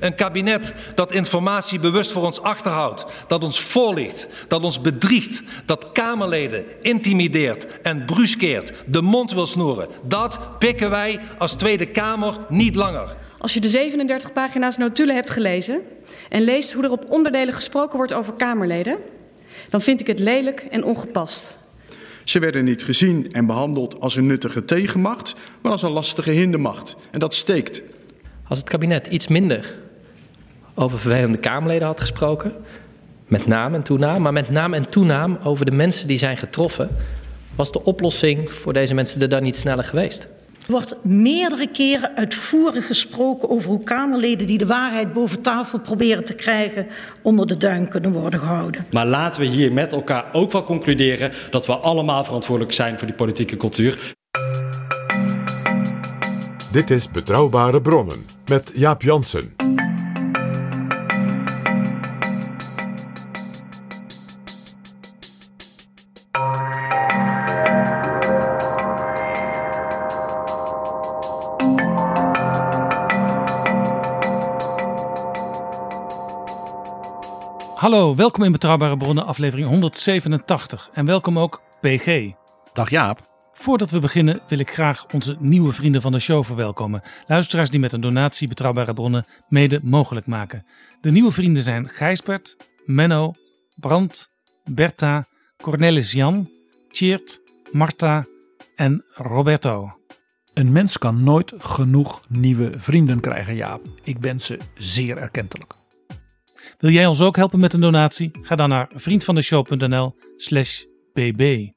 Een kabinet dat informatie bewust voor ons achterhoudt, dat ons voorliegt, dat ons bedriegt, dat Kamerleden intimideert en bruskeert, de mond wil snoeren. Dat pikken wij als Tweede Kamer niet langer. Als je de 37 pagina's notulen hebt gelezen en leest hoe er op onderdelen gesproken wordt over Kamerleden, dan vind ik het lelijk en ongepast. Ze werden niet gezien en behandeld als een nuttige tegenmacht, maar als een lastige hindermacht. En dat steekt. Als het kabinet iets minder over vervelende Kamerleden had gesproken, met naam en toenaam, maar met naam en toenaam over de mensen die zijn getroffen, was de oplossing voor deze mensen er dan niet sneller geweest. Er wordt meerdere keren uitvoerig gesproken over hoe Kamerleden die de waarheid boven tafel proberen te krijgen onder de duim kunnen worden gehouden. Maar laten we hier met elkaar ook wel concluderen dat we allemaal verantwoordelijk zijn voor die politieke cultuur. Dit is Betrouwbare Bronnen met Jaap Jansen. Hallo, welkom in Betrouwbare Bronnen, aflevering 187. En welkom ook PG. Dag Jaap. Voordat we beginnen wil ik graag onze nieuwe vrienden van de show verwelkomen. Luisteraars die met een donatie Betrouwbare Bronnen mede mogelijk maken. De nieuwe vrienden zijn Gijsbert, Menno, Brand, Bertha, Cornelis Jan, Tjeerd, Marta en Roberto. Een mens kan nooit genoeg nieuwe vrienden krijgen, Jaap. Ik ben ze zeer erkentelijk. Wil jij ons ook helpen met een donatie? Ga dan naar vriendvandeshow.nl slash bb.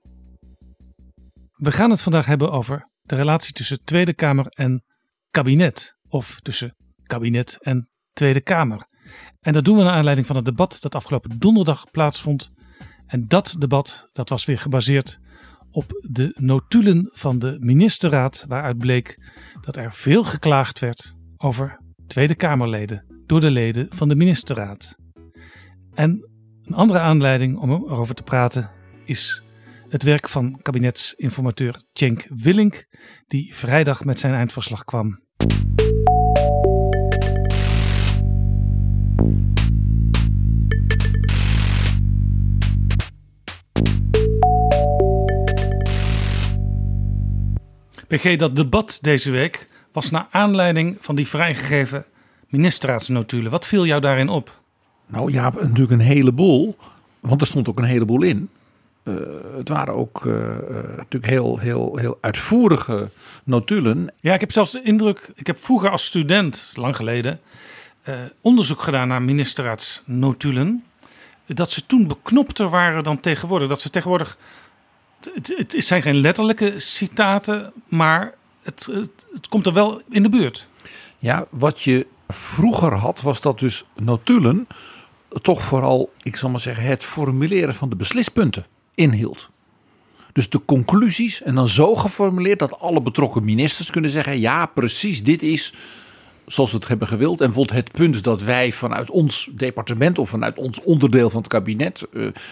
We gaan het vandaag hebben over de relatie tussen Tweede Kamer en kabinet. Of tussen kabinet en Tweede Kamer. En dat doen we naar aanleiding van het debat dat afgelopen donderdag plaatsvond. En dat debat dat was weer gebaseerd op de notulen van de ministerraad. Waaruit bleek dat er veel geklaagd werd over Tweede Kamerleden door de leden van de ministerraad. En een andere aanleiding om erover te praten is het werk van kabinetsinformateur Cenk Willink, die vrijdag met zijn eindverslag kwam. PG, dat debat deze week was naar aanleiding van die vrijgegeven ministerraadsnotulen. Wat viel jou daarin op? Nou ja, natuurlijk een heleboel. Want er stond ook een heleboel in. Uh, het waren ook uh, uh, natuurlijk heel, heel, heel uitvoerige notulen. Ja, ik heb zelfs de indruk. Ik heb vroeger als student, lang geleden, onderzoek gedaan naar ministerraadsnotulen. Dat ze toen beknopter waren dan tegenwoordig. Dat ze tegenwoordig. Het, het, het zijn geen letterlijke citaten, maar het, het, het komt er wel in de buurt. Ja, wat je vroeger had, was dat dus notulen toch vooral, ik zal maar zeggen, het formuleren van de beslispunten inhield. Dus de conclusies en dan zo geformuleerd dat alle betrokken ministers kunnen zeggen: ja, precies, dit is zoals we het hebben gewild. En bijvoorbeeld het punt dat wij vanuit ons departement of vanuit ons onderdeel van het kabinet,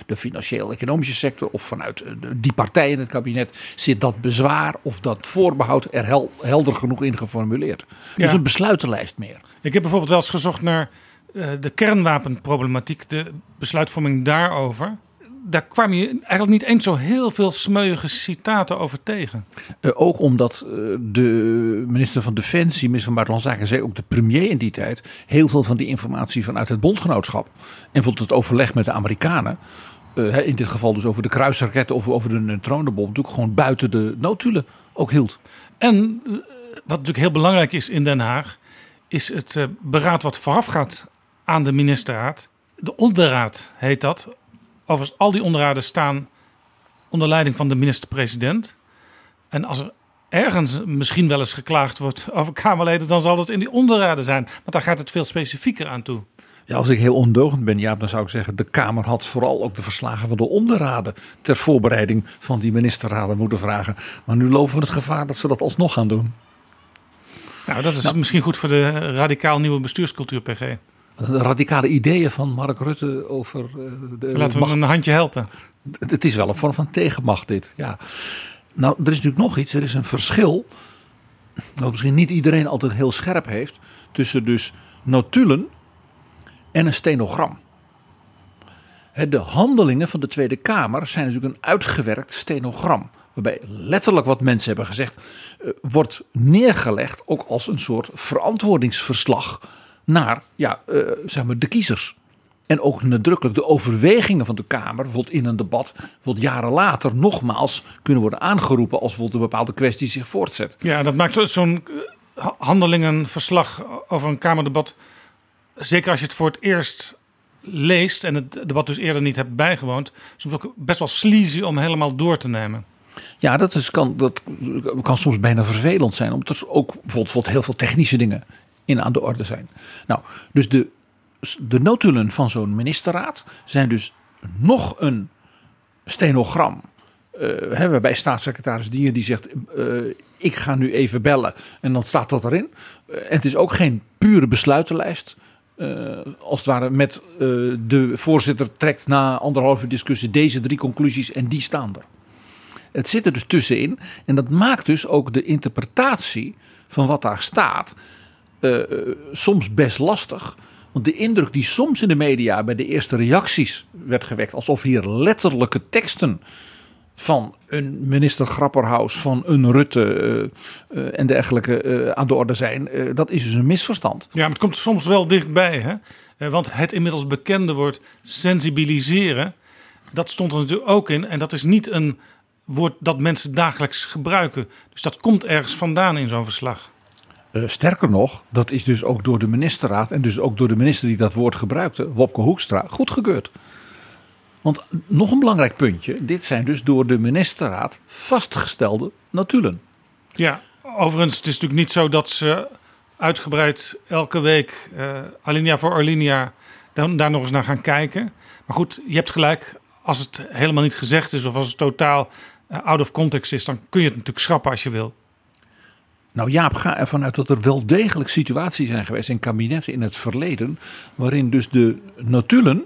de financieel-economische sector of vanuit die partij in het kabinet, zit dat bezwaar of dat voorbehoud er hel, helder genoeg in geformuleerd. Dus Ja. een besluitenlijst meer. Ik heb bijvoorbeeld wel eens gezocht naar eh, de kernwapenproblematiek, de besluitvorming daarover. Daar kwam je eigenlijk niet eens zo heel veel smeuïge citaten over tegen. Uh, ook omdat uh, de minister van Defensie, minister van Buitenlandse Zaken, zei ook de premier in die tijd, heel veel van die informatie vanuit het bondgenootschap en bijvoorbeeld het overleg met de Amerikanen uh, in dit geval dus over de kruisraketten of over de neutronenbom, natuurlijk gewoon buiten de notulen ook hield. En wat natuurlijk heel belangrijk is in Den Haag, is het beraad wat voorafgaat aan de ministerraad. De onderraad heet dat. Overigens, al die onderraden staan onder leiding van de minister-president. En als er ergens misschien wel eens geklaagd wordt over Kamerleden, dan zal dat in die onderraden zijn. Want daar gaat het veel specifieker aan toe. Ja, als ik heel ondogend ben, Jaap, dan zou ik zeggen: de Kamer had vooral ook de verslagen van de onderraden ter voorbereiding van die ministerraden moeten vragen. Maar nu lopen we het gevaar dat ze dat alsnog gaan doen. Nou, dat is nou, misschien goed voor de radicaal nieuwe bestuurscultuur, PG. Radicale ideeën van Mark Rutte over. Uh, de Laten we hem een handje helpen. Het is wel een vorm van tegenmacht, dit. Ja. Nou, er is natuurlijk nog iets. Er is een verschil. Dat misschien niet iedereen altijd heel scherp heeft. Tussen dus notulen en een stenogram. De handelingen van de Tweede Kamer zijn natuurlijk een uitgewerkt stenogram. Waarbij letterlijk wat mensen hebben gezegd, eh, wordt neergelegd ook als een soort verantwoordingsverslag naar ja, uh, zeg maar de kiezers. En ook nadrukkelijk de overwegingen van de Kamer, bijvoorbeeld in een debat, bijvoorbeeld jaren later nogmaals kunnen worden aangeroepen als bijvoorbeeld een bepaalde kwestie zich voortzet. Ja, dat maakt zo'n eh, handelingenverslag over een Kamerdebat, zeker als je het voor het eerst leest en het debat dus eerder niet hebt bijgewoond, soms ook best wel sleazy om helemaal door te nemen. Ja, dat, is, kan, dat kan soms bijna vervelend zijn, omdat er ook bijvoorbeeld, bijvoorbeeld heel veel technische dingen in aan de orde zijn. Nou, dus de de notulen van zo'n ministerraad zijn dus nog een stenogram. Uh, waarbij staatssecretaris Dier die zegt: uh, Ik ga nu even bellen. En dan staat dat erin. En het is ook geen pure besluitenlijst. als het ware met de voorzitter trekt na anderhalve discussie deze drie conclusies en die staan er. Het zit er dus tussenin. En dat maakt dus ook de interpretatie van wat daar staat soms best lastig. Want de indruk die soms in de media bij de eerste reacties werd gewekt, alsof hier letterlijke teksten van een minister Grapperhaus, van een Rutte uh, en dergelijke uh, aan de orde zijn, dat is dus een misverstand. Ja, maar het komt soms wel dichtbij, hè? want het inmiddels bekende woord sensibiliseren, dat stond er natuurlijk ook in. En dat is niet een woord dat mensen dagelijks gebruiken. Dus dat komt ergens vandaan in zo'n verslag. Uh, sterker nog, dat is dus ook door de ministerraad en dus ook door de minister die dat woord gebruikte, Wopke Hoekstra, goedgekeurd. Want nog een belangrijk puntje, dit zijn dus door de ministerraad vastgestelde notulen. Ja, overigens, het is natuurlijk niet zo dat ze uitgebreid elke week uh, alinea voor alinea dan, daar nog eens naar gaan kijken. Maar goed, je hebt gelijk, als het helemaal niet gezegd is of als het totaal uh, out of context is, dan kun je het natuurlijk schrappen als je wil. Nou Jaap, ga ervan uit dat er wel degelijk situaties zijn geweest in kabinetten in het verleden. waarin dus de notulen,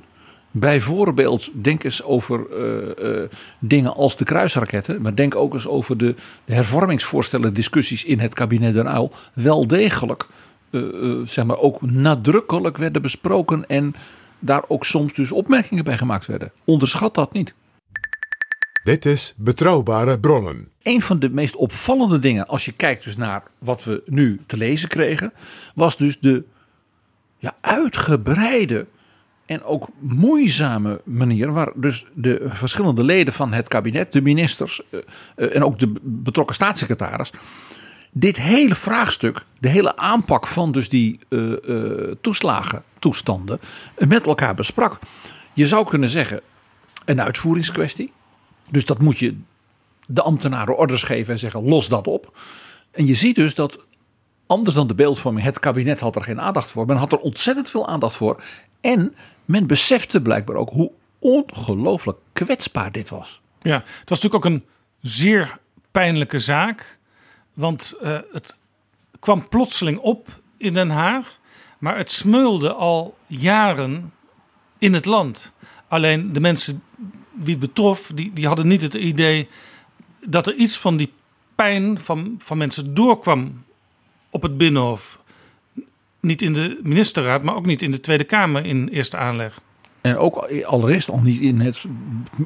bijvoorbeeld, denk eens over uh, uh, dingen als de kruisraketten. maar denk ook eens over de, de hervormingsvoorstellen, discussies in het kabinet Den Uyl. wel degelijk, uh, zeg maar, ook nadrukkelijk werden besproken. en daar ook soms dus opmerkingen bij gemaakt werden. Onderschat dat niet. Dit is Betrouwbare Bronnen. Een van de meest opvallende dingen, als je kijkt dus naar wat we nu te lezen kregen, was dus de ja, uitgebreide en ook moeizame manier waar dus de verschillende leden van het kabinet, de ministers uh, uh, en ook de betrokken staatssecretaris, dit hele vraagstuk, de hele aanpak van dus die uh, toeslagentoestanden met elkaar besprak. Je zou kunnen zeggen een uitvoeringskwestie. Dus dat moet je de ambtenaren orders geven en zeggen: los dat op. En je ziet dus dat anders dan de beeldvorming, het kabinet had er geen aandacht voor. Men had er ontzettend veel aandacht voor. En men besefte blijkbaar ook hoe ongelooflijk kwetsbaar dit was. Ja, het was natuurlijk ook een zeer pijnlijke zaak. Want uh, het kwam plotseling op in Den Haag. Maar het smeulde al jaren in het land. Alleen de mensen wie het betrof, die, die hadden niet het idee dat er iets van die pijn van, van mensen doorkwam op het Binnenhof. Niet in de ministerraad, maar ook niet in de Tweede Kamer in eerste aanleg. En ook allereerst al niet in het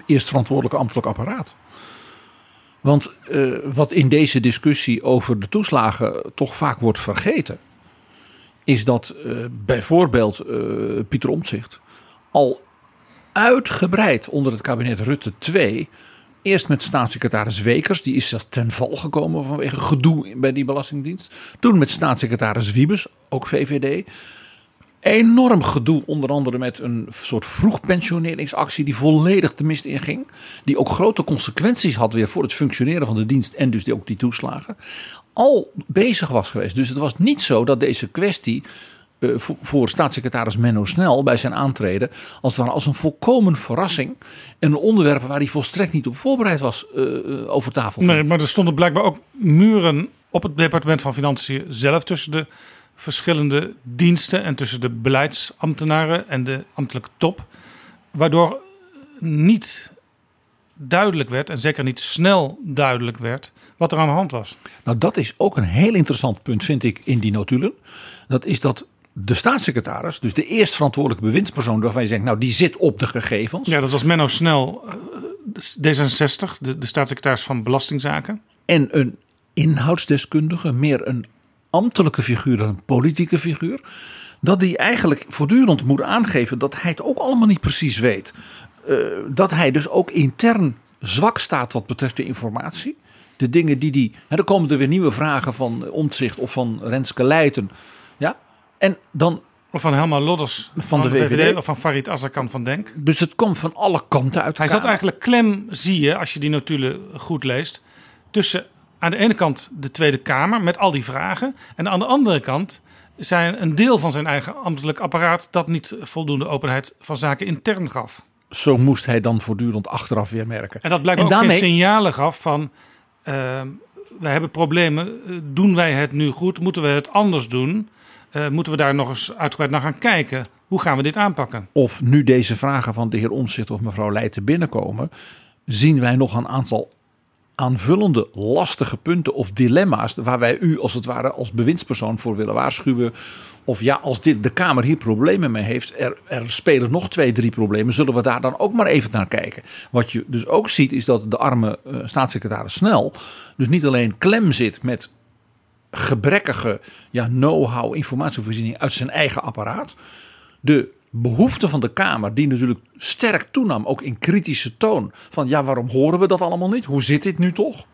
eerst verantwoordelijke ambtelijk apparaat. Want uh, wat in deze discussie over de toeslagen toch vaak wordt vergeten, is dat uh, bijvoorbeeld uh, Pieter Omtzigt al uitgebreid onder het kabinet Rutte 2. Eerst met staatssecretaris Wekers, die is zelfs ten val gekomen vanwege gedoe bij die Belastingdienst. Toen met staatssecretaris Wiebes, ook VVD. Enorm gedoe, onder andere met een soort vroegpensioneringsactie die volledig de mist inging. Die ook grote consequenties had weer voor het functioneren van de dienst en dus ook die toeslagen. Al bezig was geweest. Dus het was niet zo dat deze kwestie voor, staatssecretaris Menno Snel bij zijn aantreden als het ware als een volkomen verrassing en een onderwerp waar hij volstrekt niet op voorbereid was uh, over tafel. Nee, maar er stonden blijkbaar ook muren op het departement van Financiën zelf tussen de verschillende diensten en tussen de beleidsambtenaren en de ambtelijke top, waardoor niet duidelijk werd en zeker niet snel duidelijk werd wat er aan de hand was. Nou, dat is ook een heel interessant punt, vind ik, in die notulen. Dat is dat de staatssecretaris, dus de eerst verantwoordelijke bewindspersoon waarvan je zegt, nou die zit op de gegevens. Ja, dat was Menno Snel, eh, D66, de, de staatssecretaris van Belastingzaken. En een inhoudsdeskundige, meer een ambtelijke figuur dan een politieke figuur. Dat die eigenlijk voortdurend moet aangeven dat hij het ook allemaal niet precies weet. Uh, dat hij dus ook intern zwak staat wat betreft de informatie. De dingen die die. Hè, dan komen er weer nieuwe vragen van Omtzigt of van Renske Leijten. En dan of van Helma Lodders van, de, VVD, of van Farid Azarkan van Denk. Dus het komt van alle kanten uit. Hij zat eigenlijk klem, zie je, als je die notulen goed leest, tussen aan de ene kant de Tweede Kamer met al die vragen. En aan de andere kant zijn een deel van zijn eigen ambtelijk apparaat dat niet voldoende openheid van zaken intern gaf. Zo moest hij dan voortdurend achteraf weer merken. En dat blijkt ook daarmee... geen signalen gaf van... Uh, we hebben problemen, doen wij het nu goed? Moeten we het anders doen? Uh, moeten we daar nog eens uitgebreid naar gaan kijken? Hoe gaan we dit aanpakken? Of nu deze vragen van de heer Omtzigt of mevrouw Leijten binnenkomen, zien wij nog een aantal aanvullende lastige punten of dilemma's waar wij u als het ware als bewindspersoon voor willen waarschuwen. Of ja, als dit, de Kamer hier problemen mee heeft, er, er spelen nog twee, drie problemen, zullen we daar dan ook maar even naar kijken. Wat je dus ook ziet is dat de arme uh, staatssecretaris Snel dus niet alleen klem zit met gebrekkige ja, know-how, informatievoorziening uit zijn eigen apparaat. De behoefte van de Kamer, die natuurlijk sterk toenam, ook in kritische toon. Van ja, waarom horen we dat allemaal niet? Hoe zit dit nu toch?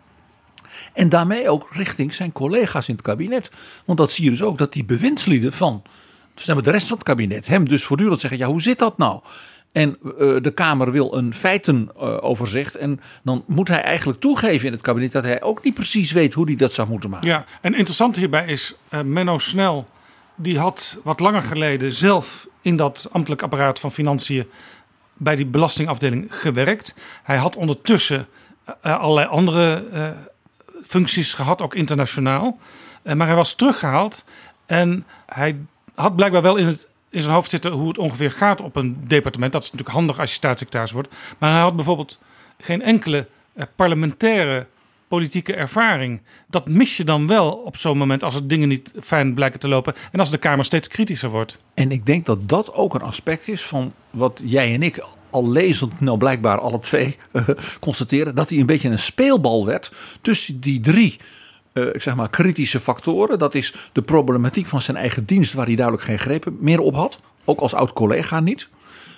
En daarmee ook richting zijn collega's in het kabinet. Want dat zie je dus ook, dat die bewindslieden van de rest van het kabinet hem dus voortdurend zeggen: ja, hoe zit dat nou? En uh, de Kamer wil een feitenoverzicht. en dan moet hij eigenlijk toegeven in het kabinet dat hij ook niet precies weet hoe hij dat zou moeten maken. Ja, en interessant hierbij is uh, Menno Snel. Die had wat langer geleden zelf in dat ambtelijk apparaat van financiën bij die belastingafdeling gewerkt. Hij had ondertussen allerlei andere functies gehad, ook internationaal. maar hij was teruggehaald en hij had blijkbaar wel in het in zijn hoofd zitten hoe het ongeveer gaat op een departement. Dat is natuurlijk handig als je staatssecretaris wordt. Maar hij had bijvoorbeeld geen enkele eh, parlementaire politieke ervaring. Dat mis je dan wel op zo'n moment als het dingen niet fijn blijken te lopen. En als de Kamer steeds kritischer wordt. En ik denk dat dat ook een aspect is van wat jij en ik al lezend, nou blijkbaar alle twee, uh, constateren. Dat hij een beetje een speelbal werd tussen die drie uh, ik zeg maar, kritische factoren. Dat is de problematiek van zijn eigen dienst, waar hij duidelijk geen greep meer op had. Ook als oud collega niet.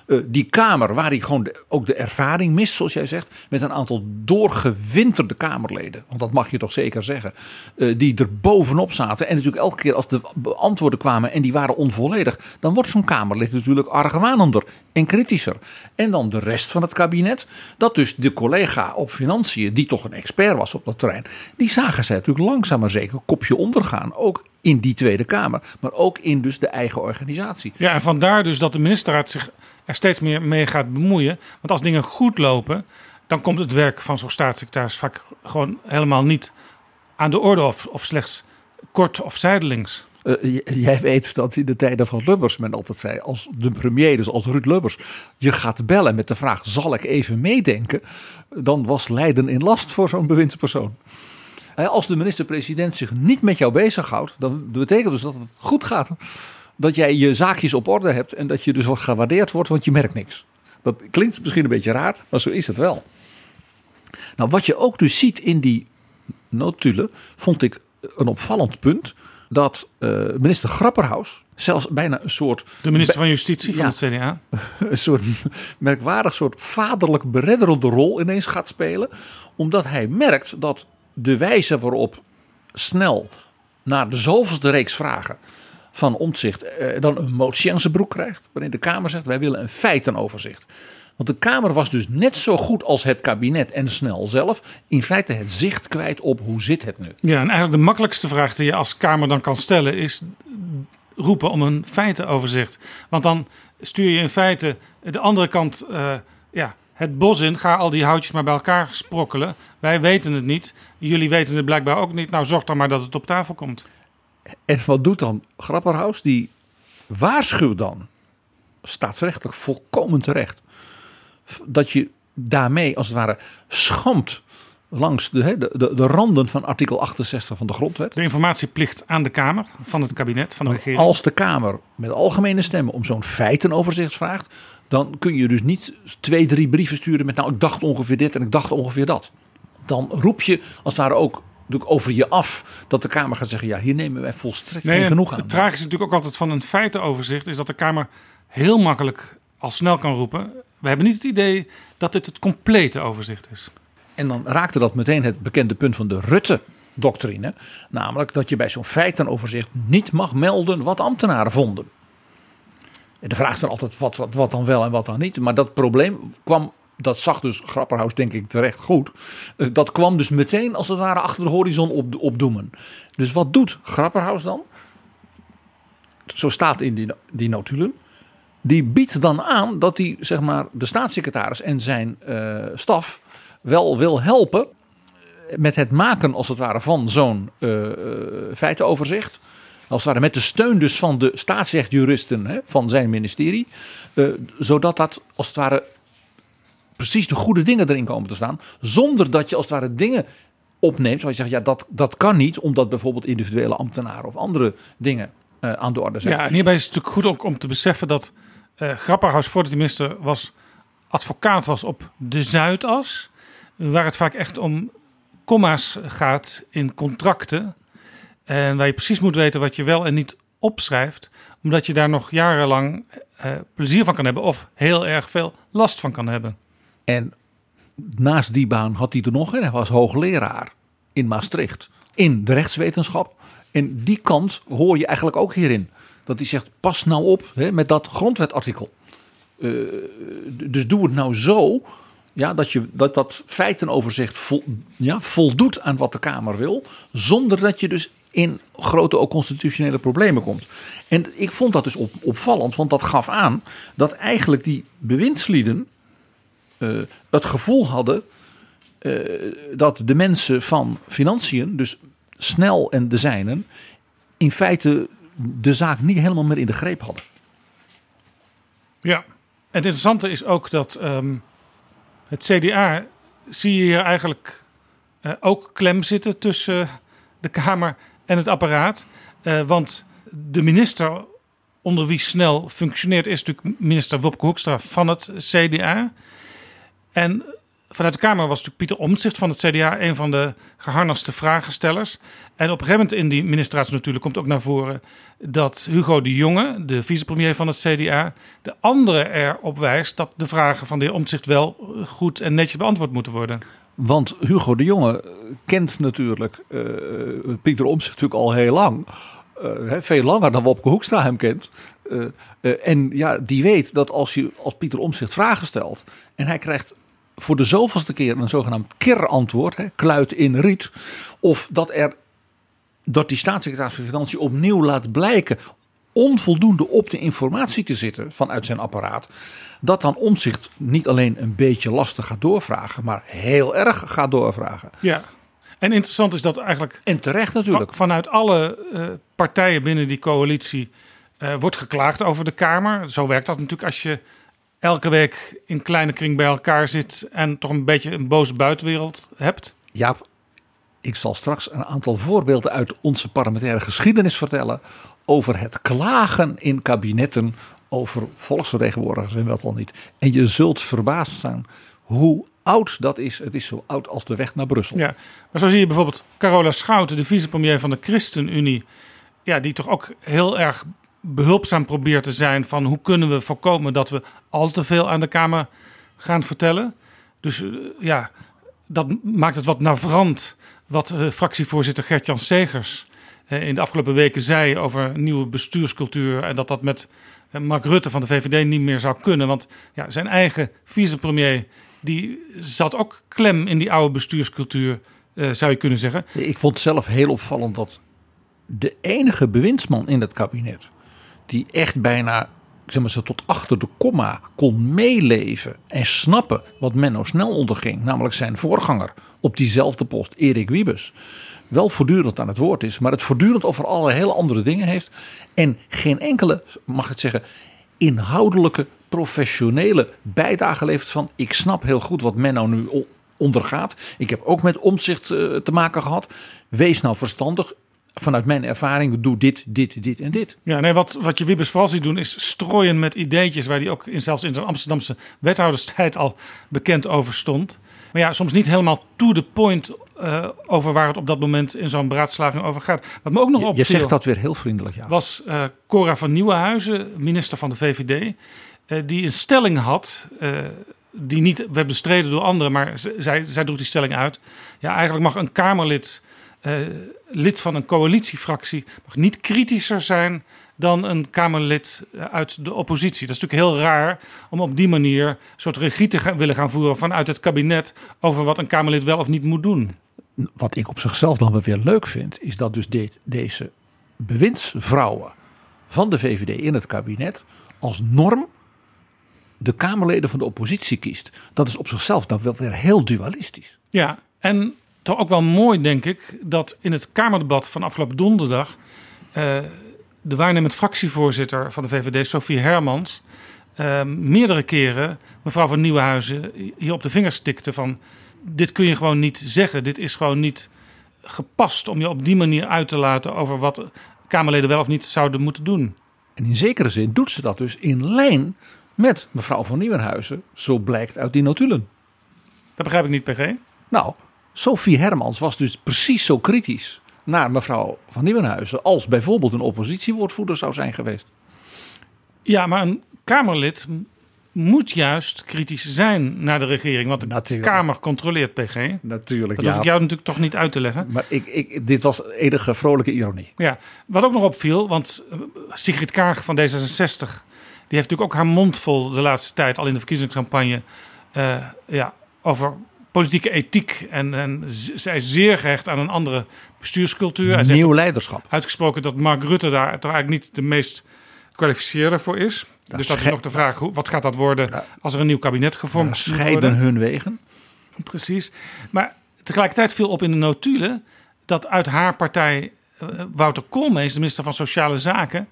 Uh, die Kamer, waar hij gewoon ook de ervaring mist, zoals jij zegt, met een aantal doorgewinterde Kamerleden. Want dat mag je toch zeker zeggen. Uh, die er bovenop zaten. En natuurlijk elke keer als de antwoorden kwamen en die waren onvolledig, dan wordt zo'n Kamerlid natuurlijk argwanender en kritischer. En dan de rest van het kabinet, dat dus de collega op financiën, die toch een expert was op dat terrein, die zagen zij natuurlijk langzaam maar zeker kopje ondergaan. Ook in die Tweede Kamer, maar ook in dus de eigen organisatie. Ja, en vandaar dus dat de ministerraad zich er steeds meer mee gaat bemoeien. Want als dingen goed lopen, dan komt het werk van zo'n staatssecretaris vaak gewoon helemaal niet aan de orde of, of slechts kort of zijdelings. Uh, jij weet dat in de tijden van Lubbers men altijd zei, als de premier, dus als Ruud Lubbers, je gaat bellen met de vraag: zal ik even meedenken? Dan was lijden in last voor zo'n bewindspersoon. Als de minister-president zich niet met jou bezighoudt, dan betekent dus dat het goed gaat. Dat jij je zaakjes op orde hebt en dat je dus wordt gewaardeerd wordt, want je merkt niks. Dat klinkt misschien een beetje raar, maar zo is het wel. Nou, wat je ook dus ziet in die notulen, vond ik een opvallend punt. dat uh, minister Grapperhaus zelfs bijna een soort... De minister van Justitie van het CDA. Een soort merkwaardig soort vaderlijk beredderende rol ineens gaat spelen. Omdat hij merkt dat de wijze waarop snel naar de zoveelste reeks vragen van omzicht eh, dan een motie aan zijn broek krijgt. Waarin de Kamer zegt wij willen een feitenoverzicht. Want de Kamer was dus net zo goed als het kabinet en snel zelf in feite het zicht kwijt op hoe zit het nu. Ja, en eigenlijk de makkelijkste vraag die je als Kamer dan kan stellen is roepen om een feitenoverzicht. Want dan stuur je in feite de andere kant uh, ja, het bos in. Ga al die houtjes maar bij elkaar sprokkelen. Wij weten het niet. Jullie weten het blijkbaar ook niet. Nou, zorg dan maar dat het op tafel komt. En wat doet dan Grapperhaus? Die waarschuwt dan staatsrechtelijk volkomen terecht dat je daarmee als het ware schampt langs de, de, de, de, randen van artikel 68 van de grondwet. De informatieplicht aan de Kamer van het kabinet, van de regering. Als de Kamer met algemene stemmen om zo'n feitenoverzicht vraagt, dan kun je dus niet twee, drie brieven sturen met nou ik dacht ongeveer dit en ik dacht ongeveer dat. Dan roep je als het ware ook over je af dat de Kamer gaat zeggen ja hier nemen wij volstrekt geen genoeg aan. Het tragische natuurlijk ook altijd van een feitenoverzicht is dat de Kamer heel makkelijk al snel kan roepen we hebben niet het idee dat dit het complete overzicht is. En dan raakte dat meteen het bekende punt van de Rutte-doctrine. Namelijk dat je bij zo'n feitenoverzicht niet mag melden wat ambtenaren vonden. En de vraag is dan altijd wat, wat, wat dan wel en wat dan niet. Maar dat probleem kwam dat zag dus Grapperhaus denk ik terecht goed. Eh, dat kwam dus meteen als het ware achter de horizon op, opdoemen. Dus wat doet Grapperhaus dan? Zo staat in die, die notulen die biedt dan aan dat hij zeg maar, de staatssecretaris en zijn uh, staf wel wil helpen met het maken als het ware van zo'n uh, feitenoverzicht. Als het ware met de steun dus van de staatsrechtjuristen hè, van zijn ministerie. Zodat dat als het ware precies de goede dingen erin komen te staan. Zonder dat je als het ware dingen opneemt waar je zegt ja dat, dat kan niet omdat bijvoorbeeld individuele ambtenaren of andere dingen aan de orde zijn. Ja, hierbij is het natuurlijk goed ook om te beseffen dat uh, Grapperhaus, voordat hij minister was, advocaat was op de Zuidas. Waar het vaak echt om comma's gaat in contracten. En waar je precies moet weten wat je wel en niet opschrijft. Omdat je daar nog jarenlang uh, plezier van kan hebben of heel erg veel last van kan hebben. En naast die baan had hij er nog een. Hij was hoogleraar in Maastricht. In de rechtswetenschap. En die kant hoor je eigenlijk ook hierin dat hij zegt: pas nou op hè, met dat grondwetartikel. Uh, dus doe het nou zo ja, dat, je, dat dat feitenoverzicht ja, voldoet aan wat de Kamer wil, zonder dat je dus in grote ook constitutionele problemen komt. En ik vond dat dus op, opvallend, want dat gaf aan dat eigenlijk die bewindslieden het gevoel hadden uh, dat de mensen van financiën, dus snel en de zijnen, in feite de zaak niet helemaal meer in de greep hadden. Ja, en het interessante is ook dat um, het CDA zie je hier eigenlijk uh, ook klem zitten tussen de Kamer en het apparaat. Want de minister onder wie snel functioneert is natuurlijk minister Wopke Hoekstra van het CDA. En vanuit de Kamer was natuurlijk Pieter Omtzigt van het CDA een van de geharnaste vragenstellers. En op een gegeven moment in die ministratie natuurlijk komt ook naar voren dat Hugo de Jonge, de vicepremier van het CDA, de anderen erop wijst dat de vragen van de heer Omtzigt wel goed en netjes beantwoord moeten worden. Want Hugo de Jonge kent natuurlijk uh, Pieter Omtzigt natuurlijk al heel lang. Uh, veel langer dan Wopke Hoekstra hem kent. Uh, en ja, die weet dat als je als Pieter Omtzigt vragen stelt en hij krijgt voor de zoveelste keer een zogenaamd kerantwoord, hè, kluit in riet. Of dat er dat die staatssecretaris van Financiën opnieuw laat blijken onvoldoende op de informatie te zitten vanuit zijn apparaat. Dat dan omzicht niet alleen een beetje lastig gaat doorvragen, maar heel erg gaat doorvragen. Ja. En interessant is dat eigenlijk. En terecht natuurlijk. vanuit alle uh, partijen binnen die coalitie uh, wordt geklaagd over de Kamer. Zo werkt dat natuurlijk als je elke week in kleine kring bij elkaar zit en toch een beetje een boze buitenwereld hebt? Ja, ik zal straks een aantal voorbeelden uit onze parlementaire geschiedenis vertellen over het klagen in kabinetten over volksvertegenwoordigers en wat al niet. En je zult verbaasd staan hoe oud dat is. Het is zo oud als de weg naar Brussel. Ja, maar zo zie je bijvoorbeeld Carola Schouten, de vicepremier van de ChristenUnie, ja, die toch ook heel erg behulpzaam probeert te zijn van hoe kunnen we voorkomen dat we al te veel aan de Kamer gaan vertellen. Dus eh, ja, dat maakt het wat navrant wat uh, fractievoorzitter Gert-Jan Segers uh, in de afgelopen weken zei over nieuwe bestuurscultuur en dat dat met Mark Rutte van de VVD niet meer zou kunnen. Want ja, zijn eigen vicepremier die zat ook klem in die oude bestuurscultuur, zou je kunnen zeggen. Ik vond zelf heel opvallend dat de enige bewindsman in het kabinet die echt bijna zeg maar, ze tot achter de komma kon meeleven en snappen wat Menno snel onderging, namelijk zijn voorganger op diezelfde post, Erik Wiebes, wel voortdurend aan het woord is, maar het voortdurend over alle hele andere dingen heeft en geen enkele, mag ik zeggen, inhoudelijke, professionele bijdrage levert van ik snap heel goed wat Menno nu ondergaat. Ik heb ook met omzicht eh, te maken gehad. Wees nou verstandig vanuit mijn ervaring, doe dit, dit, dit en dit. Ja, nee, wat, wat je Wiebes vooral ziet doen is strooien met ideetjes waar hij ook in, zelfs in zijn Amsterdamse wethouderstijd al bekend over stond. Maar ja, soms niet helemaal to the point uh, over waar het op dat moment in zo'n beraadslaging over gaat. Wat me ook nog opviel... Je zegt dat weer heel vriendelijk, ja. Was uh, Cora van Nieuwenhuizen, minister van de VVD, uh, die een stelling had die niet werd bestreden door anderen, maar zij, zij droeg die stelling uit. Ja, eigenlijk mag een Kamerlid uh, lid van een coalitiefractie mag niet kritischer zijn dan een Kamerlid uit de oppositie. Dat is natuurlijk heel raar om op die manier een soort regie te gaan, willen gaan voeren vanuit het kabinet over wat een Kamerlid wel of niet moet doen. Wat ik op zichzelf dan wel weer leuk vind, is dat dus dit, deze bewindsvrouwen van de VVD in het kabinet als norm de Kamerleden van de oppositie kiest. Dat is op zichzelf dan wel weer heel dualistisch. Ja, en toch ook wel mooi, denk ik, dat in het Kamerdebat van afgelopen donderdag uh, de waarnemend fractievoorzitter van de VVD, Sophie Hermans, uh, meerdere keren mevrouw van Nieuwenhuizen hier op de vingers stikte van dit kun je gewoon niet zeggen. Dit is gewoon niet gepast om je op die manier uit te laten over wat Kamerleden wel of niet zouden moeten doen. En in zekere zin doet ze dat dus in lijn met mevrouw van Nieuwenhuizen, zo blijkt uit die notulen. Dat begrijp ik niet, PG. Nou, Sophie Hermans was dus precies zo kritisch naar mevrouw van Nieuwenhuizen als bijvoorbeeld een oppositiewoordvoerder zou zijn geweest. Ja, maar een Kamerlid moet juist kritisch zijn naar de regering. Want de natuurlijk. Kamer controleert PG. Natuurlijk, Dat hoef ik jou natuurlijk toch niet uit te leggen. Maar ik, ik, dit was enige vrolijke ironie. Ja, wat ook nog opviel, want eh, Sigrid Kaag van D66... die heeft natuurlijk ook haar mond vol de laatste tijd... al in de verkiezingscampagne uh, ja, over politieke ethiek. En, en zij is zeer gehecht aan een andere bestuurscultuur. En Nieuw leiderschap. Uitgesproken dat Mark Rutte daar toch eigenlijk niet de meest kwalificeerde voor is. dus dat is nog de vraag, wat gaat dat worden als er een nieuw kabinet gevormd wordt? Scheiden hun wegen. Precies. Maar tegelijkertijd viel op in de notulen dat uit haar partij uh, Wouter Koolmees, de minister van Sociale Zaken,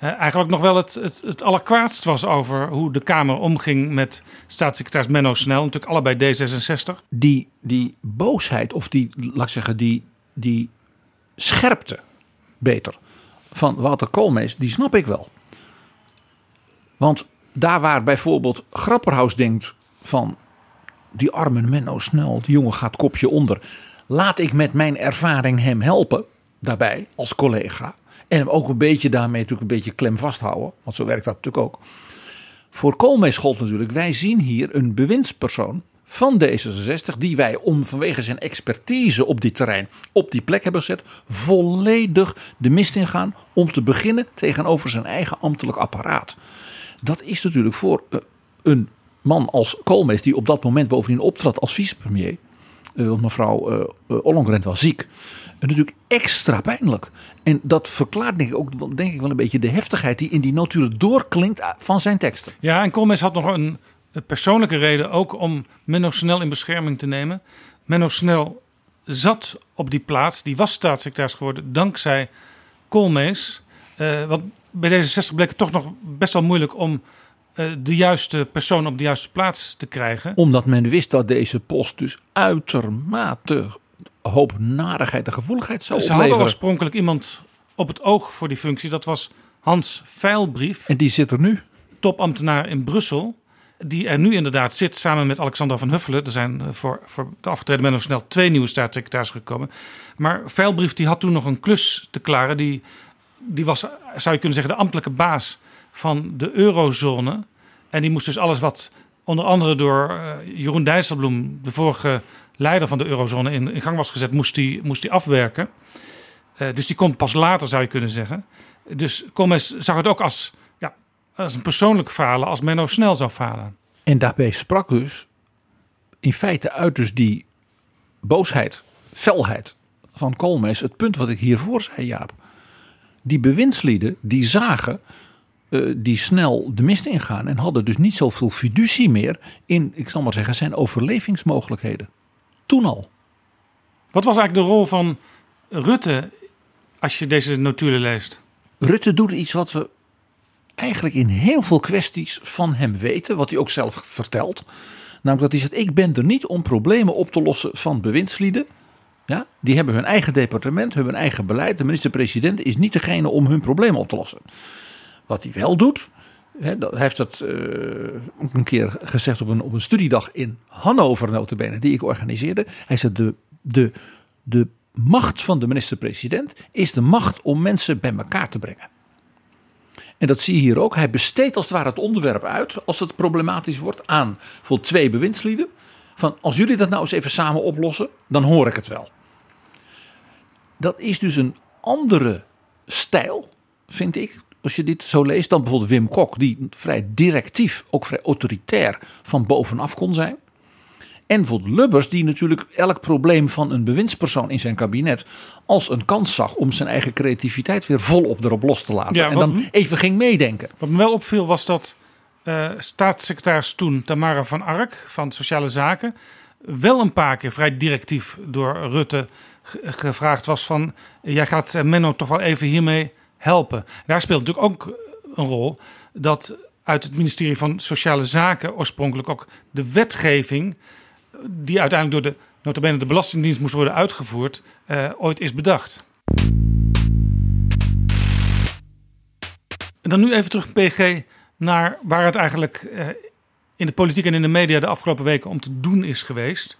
uh, eigenlijk nog wel het, het, het allerkwaadst was over hoe de Kamer omging met staatssecretaris Menno Snel, natuurlijk allebei D66. Die, die boosheid, of die, laat ik zeggen, die, die scherpte, beter, van Wouter Koolmees, die snap ik wel. Want daar waar bijvoorbeeld Grapperhaus denkt van die arme Menno Snel, die jongen gaat kopje onder. Laat ik met mijn ervaring hem helpen daarbij als collega. En hem ook een beetje daarmee natuurlijk een beetje klem vasthouden. Want zo werkt dat natuurlijk ook. Voor Koolmees gold natuurlijk, wij zien hier een bewindspersoon van D66, die wij om vanwege zijn expertise op dit terrein op die plek hebben gezet, volledig de mist ingaan om te beginnen tegenover zijn eigen ambtelijk apparaat. Dat is natuurlijk voor eh, een man als Koolmees, die op dat moment bovendien optrad als vicepremier, uh, want mevrouw uh, Ollongren was ziek, natuurlijk extra pijnlijk. En dat verklaart denk ik ook denk ik wel een beetje de heftigheid die in die notulen doorklinkt van zijn teksten. Ja, en Koolmees had nog een persoonlijke reden ook om Menno Snel in bescherming te nemen. Menno Snel zat op die plaats, die was staatssecretaris geworden dankzij Koolmees. Uh, want bij D66 bleek het toch nog best wel moeilijk om uh, de juiste persoon op de juiste plaats te krijgen. Omdat men wist dat deze post dus uitermate hoop narigheid en gevoeligheid zou Ze opleveren. hadden oorspronkelijk iemand op het oog voor die functie. Dat was Hans Veilbrief. En die zit er nu? Topambtenaar in Brussel. Die er nu inderdaad zit samen met Alexander van Huffelen. Er zijn eh, voor, voor de afgetreden Menno Snel twee nieuwe staatssecretarissen gekomen. Maar Veilbrief die had toen nog een klus te klaren die die was, zou je kunnen zeggen, de ambtelijke baas van de eurozone. En die moest dus alles wat onder andere door uh, Jeroen Dijsselbloem, de vorige leider van de eurozone, in, gang was gezet, moest die, moest die afwerken. Uh, dus die komt pas later, zou je kunnen zeggen. Dus Koolmees zag het ook als, ja, als een persoonlijk falen, als Menno snel zou falen. En daarbij sprak dus in feite uit dus die boosheid, felheid van Koolmees. Het punt wat ik hiervoor zei, Jaap. Die bewindslieden, die zagen uh, die snel de mist ingaan. En hadden dus niet zoveel fiducie meer in, ik zal maar zeggen, zijn overlevingsmogelijkheden. Toen al. Wat was eigenlijk de rol van Rutte als je deze notulen leest? Rutte doet iets wat we eigenlijk in heel veel kwesties van hem weten. Wat hij ook zelf vertelt. Namelijk dat hij zegt, ik ben er niet om problemen op te lossen van bewindslieden. Ja, die hebben hun eigen departement, hun eigen beleid. De minister-president is niet degene om hun problemen op te lossen. Wat hij wel doet, hij heeft dat uh, een keer gezegd op een, op een studiedag in Hannover, notabene, die ik organiseerde. Hij zei: de, de, de macht van de minister-president is de macht om mensen bij elkaar te brengen. En dat zie je hier ook. Hij besteedt als het ware het onderwerp uit, als het problematisch wordt, aan voor twee bewindslieden. Van als jullie dat nou eens even samen oplossen, dan hoor ik het wel. Dat is dus een andere stijl, vind ik, als je dit zo leest, dan bijvoorbeeld Wim Kok, die vrij directief, ook vrij autoritair van bovenaf kon zijn. En bijvoorbeeld Lubbers, die natuurlijk elk probleem van een bewindspersoon in zijn kabinet als een kans zag om zijn eigen creativiteit weer volop erop los te laten. Ja, en dan even ging meedenken. Wat me wel opviel was dat uh, staatssecretaris toen Tamara van Ark van Sociale Zaken wel een paar keer vrij directief door Rutte gevraagd was van jij gaat eh, Menno toch wel even hiermee helpen. Daar speelt natuurlijk ook een rol dat uit het ministerie van Sociale Zaken oorspronkelijk ook de wetgeving die uiteindelijk door de notabene de Belastingdienst moest worden uitgevoerd, uh, ooit is bedacht. Dan nu even terug, PG, naar waar het eigenlijk uh, in de politiek en in de media de afgelopen weken om te doen is geweest.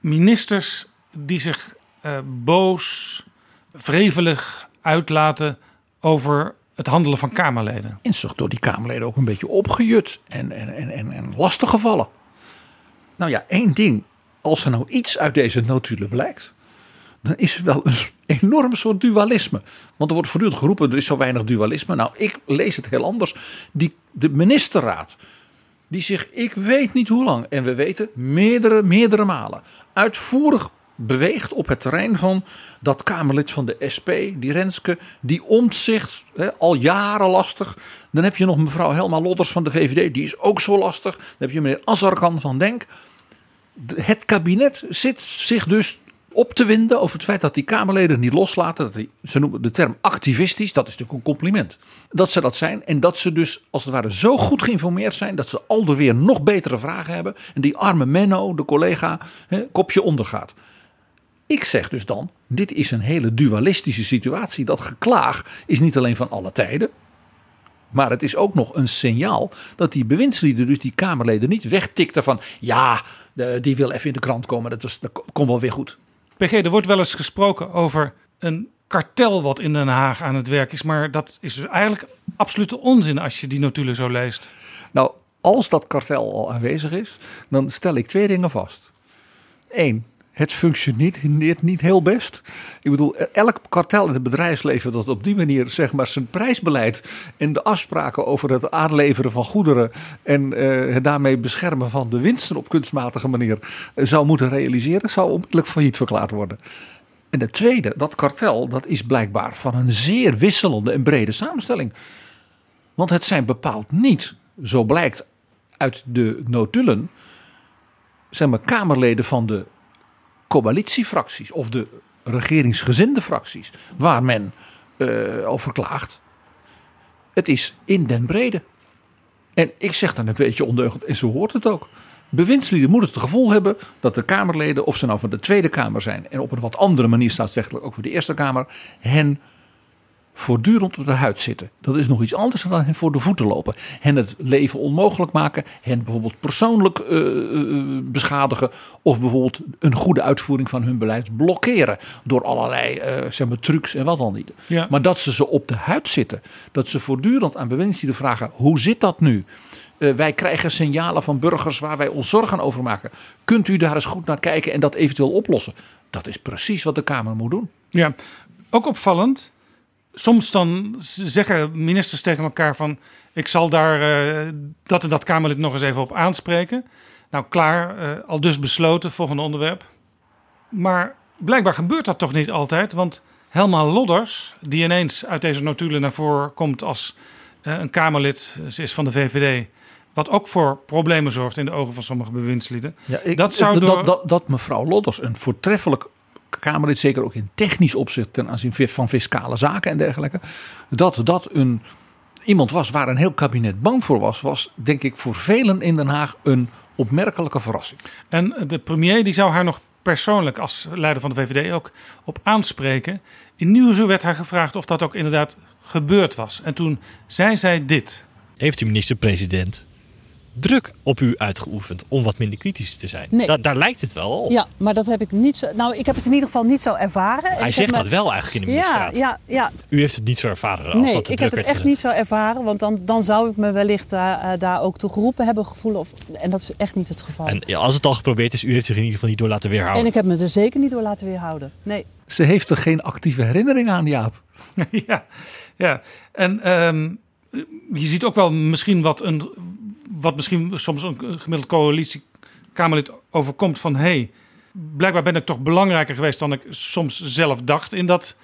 Ministers die zich uh, boos, wrevelig uitlaten over het handelen van Kamerleden. En door die Kamerleden ook een beetje opgejut en, en, en, en, en lastig gevallen. Nou ja, één ding. Als er nou iets uit deze notulen blijkt, dan is er wel een enorm soort dualisme. Want er wordt voortdurend geroepen, er is zo weinig dualisme. Nou, ik lees het heel anders. Die, de ministerraad, die zich, ik weet niet hoe lang, en we weten meerdere, meerdere malen, uitvoerig beweegt op het terrein van dat Kamerlid van de SP, die Renske, die hè, al jaren lastig. Dan heb je nog mevrouw Helma Lodders van de VVD, die is ook zo lastig. Dan heb je meneer Azarkan van Denk. Het kabinet zit zich dus op te winden over het feit dat die Kamerleden niet loslaten. Dat ze noemen de term activistisch, dat is natuurlijk een compliment. Dat ze dat zijn en dat ze dus als het ware zo goed geïnformeerd zijn dat ze alweer weer nog betere vragen hebben. En die arme Menno, de collega, kopje ondergaat. Ik zeg dus dan, dit is een hele dualistische situatie. Dat geklaag is niet alleen van alle tijden. Maar het is ook nog een signaal dat die bewindslieden, dus die Kamerleden, niet wegtikten van ja, die wil even in de krant komen. Dat, is, dat komt wel weer goed. PG, er wordt wel eens gesproken over een kartel wat in Den Haag aan het werk is. Maar dat is dus eigenlijk absolute onzin als je die notulen zo leest. Nou, als dat kartel al aanwezig is, dan stel ik twee dingen vast. Eén, het functioneert niet heel best. Ik bedoel, elk kartel in het bedrijfsleven dat op die manier zeg maar zijn prijsbeleid en de afspraken over het aanleveren van goederen en uh, het daarmee beschermen van de winsten op kunstmatige manier uh, zou moeten realiseren, zou onmiddellijk failliet verklaard worden. En het tweede, dat kartel, dat is blijkbaar van een zeer wisselende en brede samenstelling. Want het zijn bepaald niet, zo blijkt uit de notulen, zeg maar Kamerleden van de coalitiefracties of de regeringsgezinde fracties waar men uh, over klaagt. Het is in den brede. En ik zeg dan een beetje ondeugend, en zo hoort het ook. Bewindslieden moeten het gevoel hebben dat de Kamerleden, of ze nou van de Tweede Kamer zijn en op een wat andere manier staatsrechtelijk ook voor de Eerste Kamer, hen voortdurend op de huid zitten. Dat is nog iets anders dan hen voor de voeten lopen. Hen het leven onmogelijk maken. Hen bijvoorbeeld persoonlijk uh, beschadigen. Of bijvoorbeeld een goede uitvoering van hun beleid blokkeren. Door allerlei uh, zeg maar, trucs en wat dan niet. Ja. Maar dat ze ze op de huid zitten. Dat ze voortdurend aan bewindslieden vragen. Hoe zit dat nu? Uh, wij krijgen signalen van burgers waar wij ons zorgen over maken. Kunt u daar eens goed naar kijken en dat eventueel oplossen? Dat is precies wat de Kamer moet doen. Ja, ook opvallend soms dan zeggen ministers tegen elkaar van ik zal daar uh, dat en dat Kamerlid nog eens even op aanspreken. Nou klaar, uh, al dus besloten, volgende onderwerp. Maar blijkbaar gebeurt dat toch niet altijd, want Helma Lodders, die ineens uit deze notulen naar voren komt als uh, een Kamerlid, ze is van de VVD, wat ook voor problemen zorgt in de ogen van sommige bewindslieden. Ja, ik, dat, zou door... dat, dat, dat mevrouw Lodders een voortreffelijk Kamerlid, zeker ook in technisch opzicht ten aanzien van fiscale zaken en dergelijke, dat dat een, iemand was waar een heel kabinet bang voor was, was denk ik voor velen in Den Haag een opmerkelijke verrassing. En de premier die zou haar nog persoonlijk als leider van de VVD ook op aanspreken. In Nieuwsuur werd haar gevraagd of dat ook inderdaad gebeurd was. En toen zei zij dit. Heeft de minister-president druk op u uitgeoefend om wat minder kritisch te zijn. Nee. Da daar lijkt het wel op. Ja, maar dat heb ik niet zo. Nou, ik heb het in ieder geval niet zo ervaren. Hij ik zegt me... dat wel eigenlijk in de ministerraad. Ja, ja, ja. U heeft het niet zo ervaren als nee, dat de ik druk heb het echt gezet. niet zo ervaren, want dan, dan zou ik me wellicht uh, daar ook toe geroepen hebben gevoelen. Of, en dat is echt niet het geval. En ja, als het al geprobeerd is, u heeft zich in ieder geval niet door laten weerhouden. En ik heb me er zeker niet door laten weerhouden. Nee. Ze heeft er geen actieve herinnering aan, Jaap. ja, ja. En um, je ziet ook wel misschien wat een wat misschien soms een gemiddeld coalitiekamerlid overkomt van hé, hey, blijkbaar ben ik toch belangrijker geweest dan ik soms zelf dacht in dat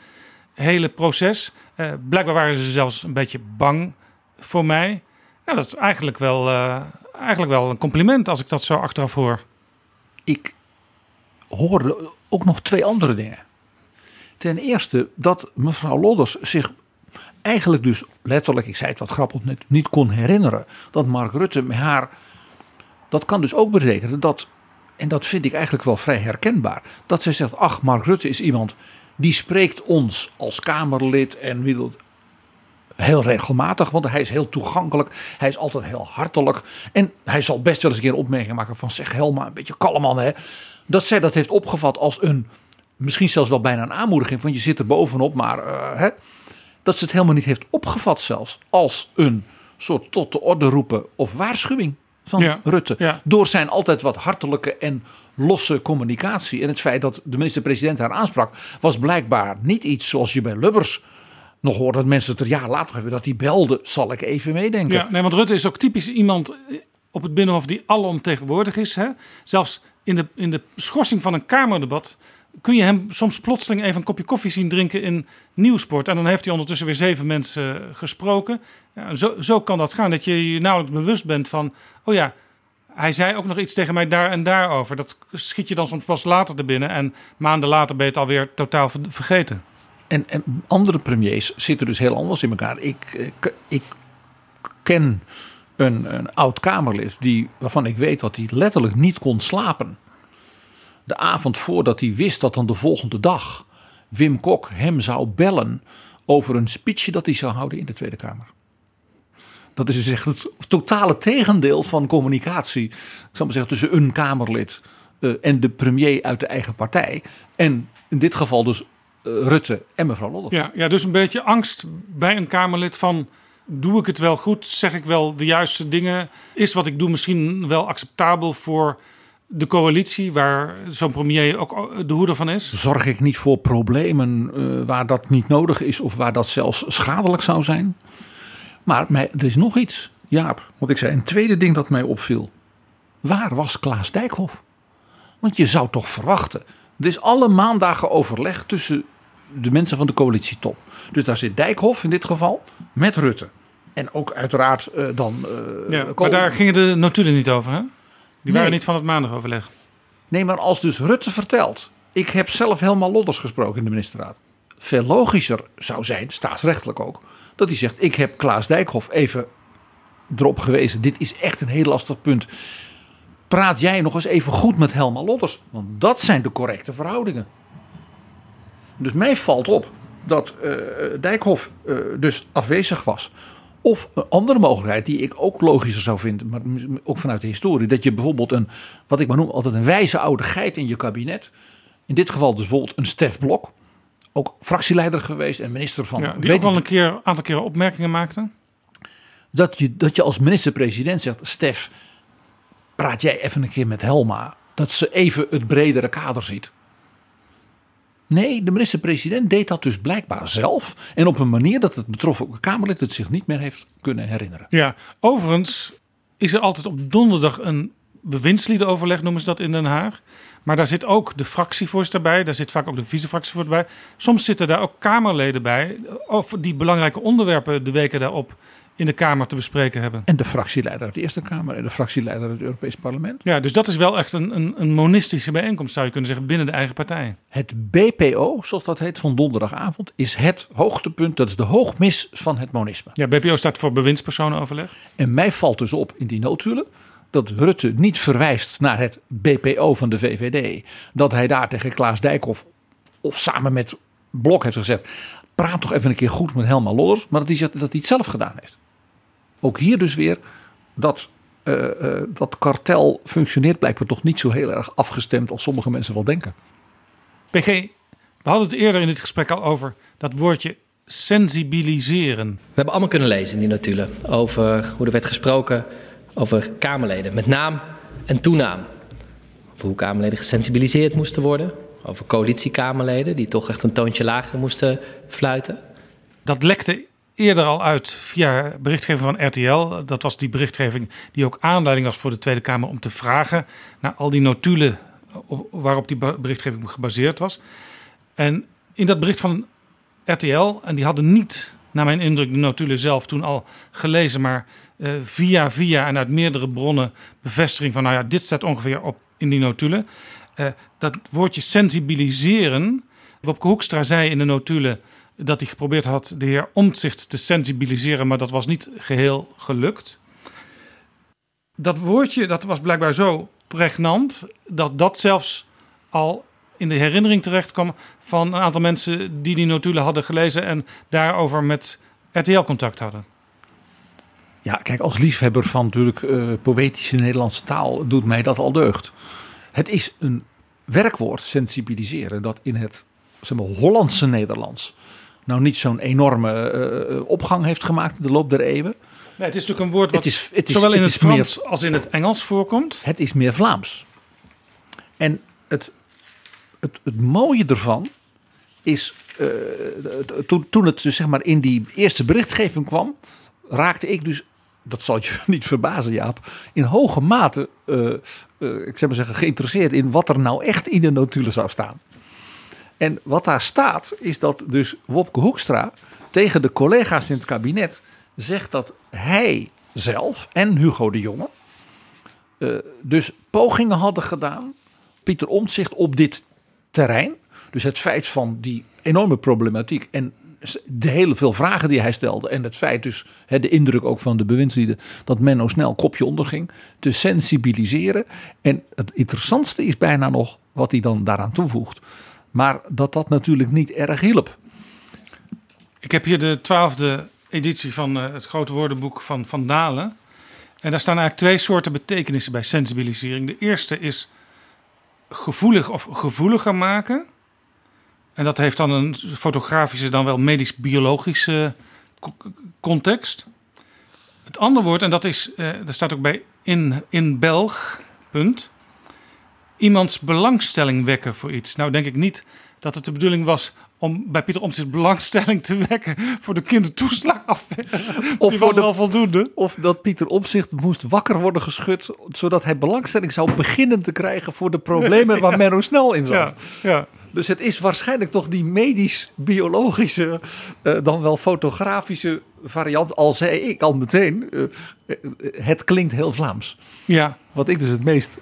hele proces. Uh, blijkbaar waren ze zelfs een beetje bang voor mij. Nou, dat is eigenlijk wel, uh, eigenlijk wel een compliment als ik dat zo achteraf hoor. Ik hoorde ook nog twee andere dingen. Ten eerste dat mevrouw Lodders zich eigenlijk dus letterlijk, ik zei het wat grappig net, niet kon herinneren dat Mark Rutte met haar. Dat kan dus ook betekenen dat, en dat vind ik eigenlijk wel vrij herkenbaar, dat zij zegt: Ach, Mark Rutte is iemand die spreekt ons als Kamerlid en wil heel regelmatig, want hij is heel toegankelijk, hij is altijd heel hartelijk en hij zal best wel eens een keer een opmerking maken van zeg Helma, een beetje kalm man hè. Dat zij dat heeft opgevat als een, misschien zelfs wel bijna een aanmoediging van je zit er bovenop, maar uh, hè, dat ze het helemaal niet heeft opgevat zelfs als een soort tot de orde roepen of waarschuwing van Ja, Rutte. ja. Door zijn altijd wat hartelijke en losse communicatie. En het feit dat de minister-president haar aansprak, was blijkbaar niet iets zoals je bij Lubbers nog hoort dat mensen het er jaar later hebben dat hij belde. Zal ik even meedenken. Ja, nee, want Rutte is ook typisch iemand op het Binnenhof die alomtegenwoordig is. Hè? Zelfs in de, in de schorsing van een Kamerdebat kun je hem soms plotseling even een kopje koffie zien drinken in Nieuwsport. En dan heeft hij ondertussen weer zeven mensen eh, gesproken. Ja, zo, zo kan dat gaan, dat je je nauwelijks bewust bent van... oh ja, hij zei ook nog iets tegen mij daar en daarover. Dat schiet je dan soms pas later te binnen. En maanden later ben je het alweer totaal ver- vergeten. En, en andere premiers zitten dus heel anders in elkaar. Ik, ik, ik ken een, een oud Kamerlid die, waarvan ik weet dat hij letterlijk niet kon slapen. De avond voordat hij wist dat dan de volgende dag Wim Kok hem zou bellen over een speechje dat hij zou houden in de Tweede Kamer. Dat is dus echt het totale tegendeel van communicatie. Ik zal maar zeggen tussen een Kamerlid eh, en de premier uit de eigen partij. En in dit geval dus eh, Rutte en mevrouw Lodder. Ja, ja, dus een beetje angst bij een Kamerlid van... doe ik het wel goed? Zeg ik wel de juiste dingen? Is wat ik doe misschien wel acceptabel voor de coalitie... waar zo'n premier ook de hoeder van is? Zorg ik niet voor problemen eh, waar dat niet nodig is of waar dat zelfs schadelijk zou zijn? Maar mij, er is nog iets, Jaap. Want ik zei een tweede ding dat mij opviel. Waar was Klaas Dijkhoff? Want je zou toch verwachten. Er is alle maandagen overleg tussen de mensen van de coalitietop. Dus daar zit Dijkhoff in dit geval met Rutte. En ook uiteraard eh, dan. eh, Ja, maar daar gingen de notulen niet over, hè? Die Nee. waren niet van het maandagoverleg. Nee, maar als dus Rutte vertelt. Ik heb zelf helemaal Lodders gesproken in de ministerraad. Veel logischer zou zijn, staatsrechtelijk ook. Dat hij zegt: Ik heb Klaas Dijkhoff even erop gewezen. Dit is echt een heel lastig punt. Praat jij nog eens even goed met Helma Lodders? Want dat zijn de correcte verhoudingen. Dus mij valt op dat uh, Dijkhoff uh, dus afwezig was. Of een andere mogelijkheid die ik ook logischer zou vinden, maar ook vanuit de historie. Dat je bijvoorbeeld een, wat ik maar noem, altijd een wijze oude geit in je kabinet. In dit geval dus bijvoorbeeld een Stef Blok. Ook fractieleider geweest en minister van... Ja, die ook wel een keer, aantal keren opmerkingen maakte. Dat je, dat je als minister-president zegt, Stef, praat jij even een keer met Helma. Dat ze even het bredere kader ziet. Nee, de minister-president deed dat dus blijkbaar zelf. En op een manier dat het betroffen Kamerlid het zich niet meer heeft kunnen herinneren. Ja, overigens is er altijd op donderdag een bewindsliedenoverleg, noemen ze dat in Den Haag. Maar daar zit ook de fractievoorzitter bij. Daar zit vaak ook de vicefractievoorzitter bij. Soms zitten daar ook Kamerleden bij. Over die belangrijke onderwerpen de weken daarop in de Kamer te bespreken hebben. En de fractieleider uit de Eerste Kamer en de fractieleider uit het Europees Parlement. Ja, dus dat is wel echt een, een, een monistische bijeenkomst, zou je kunnen zeggen, binnen de eigen partij. Het BPO, zoals dat heet, van donderdagavond, is het hoogtepunt. Dat is de hoogmis van het monisme. Ja, BPO staat voor bewindspersonenoverleg. En mij valt dus op in die notulen dat Rutte niet verwijst naar het BPO van de VVD. Dat hij daar tegen Klaas Dijkhoff of samen met Blok heeft gezegd... praat toch even een keer goed met Helma Lodders. Maar dat hij, dat hij het zelf gedaan heeft. Ook hier dus weer dat, uh, uh, dat kartel functioneert blijkbaar toch niet zo heel erg afgestemd als sommige mensen wel denken. PG, we hadden het eerder in dit gesprek al over dat woordje sensibiliseren. We hebben allemaal kunnen lezen in die notulen over hoe er werd gesproken over Kamerleden met naam en toenaam. Over hoe Kamerleden gesensibiliseerd moesten worden. Over coalitiekamerleden die toch echt een toontje lager moesten fluiten. Dat lekte eerder al uit via berichtgeving van RTL. Dat was die berichtgeving die ook aanleiding was voor de Tweede Kamer om te vragen naar al die notulen waarop die berichtgeving gebaseerd was. En in dat bericht van RTL, en die hadden niet, naar mijn indruk, de notulen zelf toen al gelezen, maar uh, via via en uit meerdere bronnen bevestiging van, nou ja, dit staat ongeveer op in die notulen. Uh, dat woordje sensibiliseren, Wopke Hoekstra zei in de notulen dat hij geprobeerd had de heer Omtzigt te sensibiliseren, maar dat was niet geheel gelukt. Dat woordje dat was blijkbaar zo pregnant dat dat zelfs al in de herinnering terecht kwam van een aantal mensen die die notulen hadden gelezen en daarover met RTL contact hadden. Ja, kijk, als liefhebber van natuurlijk uh, poëtische Nederlandse taal doet mij dat al deugd. Het is een werkwoord, sensibiliseren, dat in het zeg maar, Hollandse Nederlands nou niet zo'n enorme uh, opgang heeft gemaakt in de loop der eeuwen. Nee, het is natuurlijk een woord wat het is, het is, zowel in het, het Frans meer, als in het Engels voorkomt. Het is meer Vlaams. En het, het, het mooie ervan is, uh, toen, toen het dus zeg maar in die eerste berichtgeving kwam, raakte ik dus, dat zal je niet verbazen Jaap, in hoge mate, uh, ik zeg maar zeggen, geïnteresseerd in wat er nou echt in de notulen zou staan. En wat daar staat, is dat dus Wopke Hoekstra tegen de collega's in het kabinet zegt dat hij zelf en Hugo de Jonge uh, dus pogingen hadden gedaan, Pieter Omtzigt, op dit terrein. Dus het feit van die enorme problematiek en de hele veel vragen die hij stelde. En het feit dus, de indruk ook van de bewindslieden, dat Menno snel kopje onderging. Te sensibiliseren. En het interessantste is bijna nog wat hij dan daaraan toevoegt. Maar dat dat natuurlijk niet erg hielp. Ik heb hier de twaalfde editie van uh, het grote woordenboek van Van Dalen. En daar staan eigenlijk twee soorten betekenissen bij sensibilisering. De eerste is gevoelig of gevoeliger maken. En dat heeft dan een fotografische, dan wel medisch-biologische context. Het andere woord, en dat is, uh, dat staat ook bij in, in Belg, punt iemands belangstelling wekken voor iets. Nou denk ik niet dat het de bedoeling was om bij Pieter Omtzigt belangstelling te wekken voor de kindertoeslag Of Die was wel voldoende. Of dat Pieter Omtzigt moest wakker worden geschud, zodat hij belangstelling zou beginnen te krijgen voor de problemen waar Menno snel in zat. Ja, ja. Dus het is waarschijnlijk toch die medisch-biologische, uh, dan wel fotografische variant. Al zei ik al meteen, uh, het klinkt heel Vlaams. Ja. Wat ik dus het meest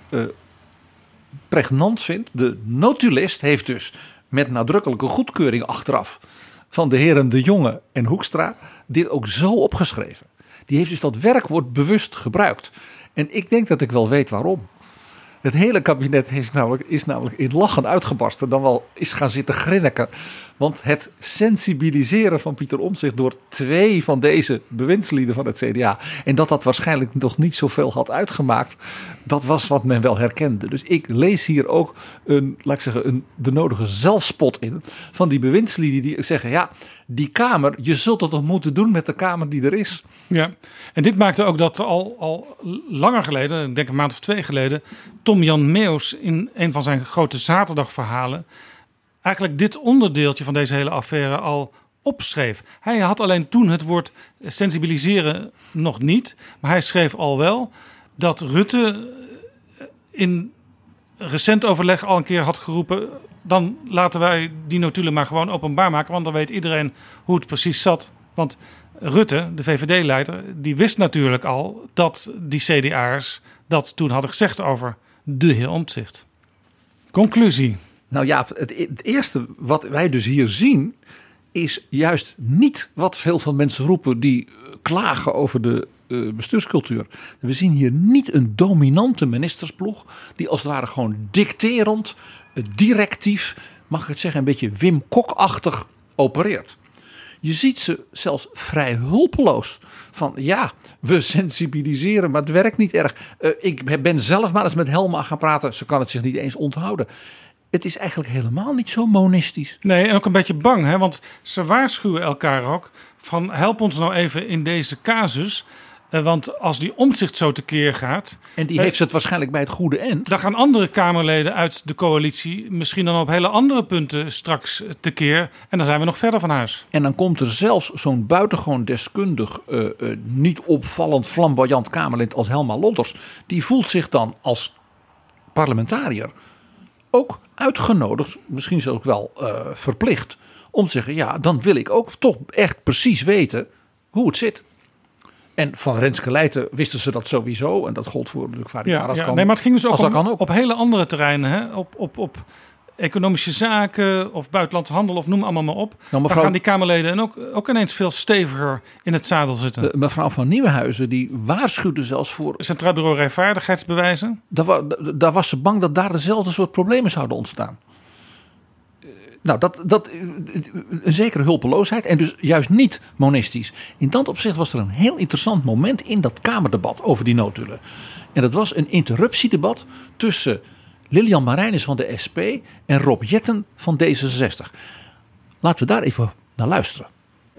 pregnant vind. De notulist heeft dus met nadrukkelijke goedkeuring achteraf van de heren De Jonge en Hoekstra dit ook zo opgeschreven. Die heeft dus dat werkwoord bewust gebruikt. En ik denk dat ik wel weet waarom. Het hele kabinet is namelijk, is namelijk in lachen uitgebarsten. Dan wel is gaan zitten grinniken. Want het sensibiliseren van Pieter Omtzigt door twee van deze bewindslieden van het CDA. En dat dat waarschijnlijk nog niet zoveel had uitgemaakt. Dat was wat men wel herkende. Dus ik lees hier ook een, laat ik zeggen, een, de nodige zelfspot in. Van die bewindslieden die zeggen, ja, die Kamer, je zult het toch moeten doen met de Kamer die er is. Ja, en dit maakte ook dat al, al langer geleden, ik denk een maand of twee geleden, Tom Jan Meus in een van zijn grote zaterdagverhalen eigenlijk dit onderdeeltje van deze hele affaire al opschreef. Hij had alleen toen het woord sensibiliseren nog niet, maar hij schreef al wel dat Rutte in recent overleg al een keer had geroepen: dan laten wij die notulen maar gewoon openbaar maken, want dan weet iedereen hoe het precies zat. Want Rutte, de VVD-leider, die wist natuurlijk al dat die CDA'ers dat toen hadden gezegd over de heer Omtzigt. Conclusie. Nou ja, het, eerste wat wij dus hier zien is juist niet wat veel van mensen roepen die klagen over de uh, bestuurscultuur. We zien hier niet een dominante ministersploeg die als het ware gewoon dicterend, directief, mag ik het zeggen, een beetje Wim Kok-achtig opereert. Je ziet ze zelfs vrij hulpeloos. Van ja, we sensibiliseren, maar het werkt niet erg. Uh, ik ben zelf maar eens met Helma gaan praten. Ze kan het zich niet eens onthouden het is eigenlijk helemaal niet zo monistisch. Nee, en ook een beetje bang, hè? want ze waarschuwen elkaar ook van help ons nou even in deze casus. Eh, want als die omzicht zo tekeer gaat. En die heeft het waarschijnlijk bij het goede eind. Dan gaan andere Kamerleden uit de coalitie misschien dan op hele andere punten straks tekeer. En dan zijn we nog verder van huis. En dan komt er zelfs zo'n buitengewoon deskundig, uh, uh, niet opvallend, flamboyant Kamerlid als Helma Lodders. Die voelt zich dan als parlementariër ook uitgenodigd, misschien zelfs ook wel uh, verplicht, om te zeggen: ja, dan wil ik ook toch echt precies weten hoe het zit. En van Renske Leijten wisten ze dat sowieso. En dat gold voor natuurlijk Varia ja, ja, Nee, maar het ging dus ook, om, ook op hele andere terreinen. Hè? Op, op, op economische zaken of buitenlandse handel of noem allemaal maar op. Nou, mevrouw, dan gaan die Kamerleden en ook, ook ineens veel steviger in het zadel zitten. Uh, mevrouw van Nieuwenhuizen die waarschuwde zelfs voor... Centraal Bureau Rijvaardigheidsbewijzen? Daar, daar was ze bang dat daar dezelfde soort problemen zouden ontstaan. Nou, dat, dat, uh, een zekere hulpeloosheid en dus juist niet monistisch. In dat opzicht was er een heel interessant moment in dat Kamerdebat over die notulen. En dat was een interruptiedebat tussen Lilian Marijnis van de SP en Rob Jetten van D66. Laten we daar even naar luisteren.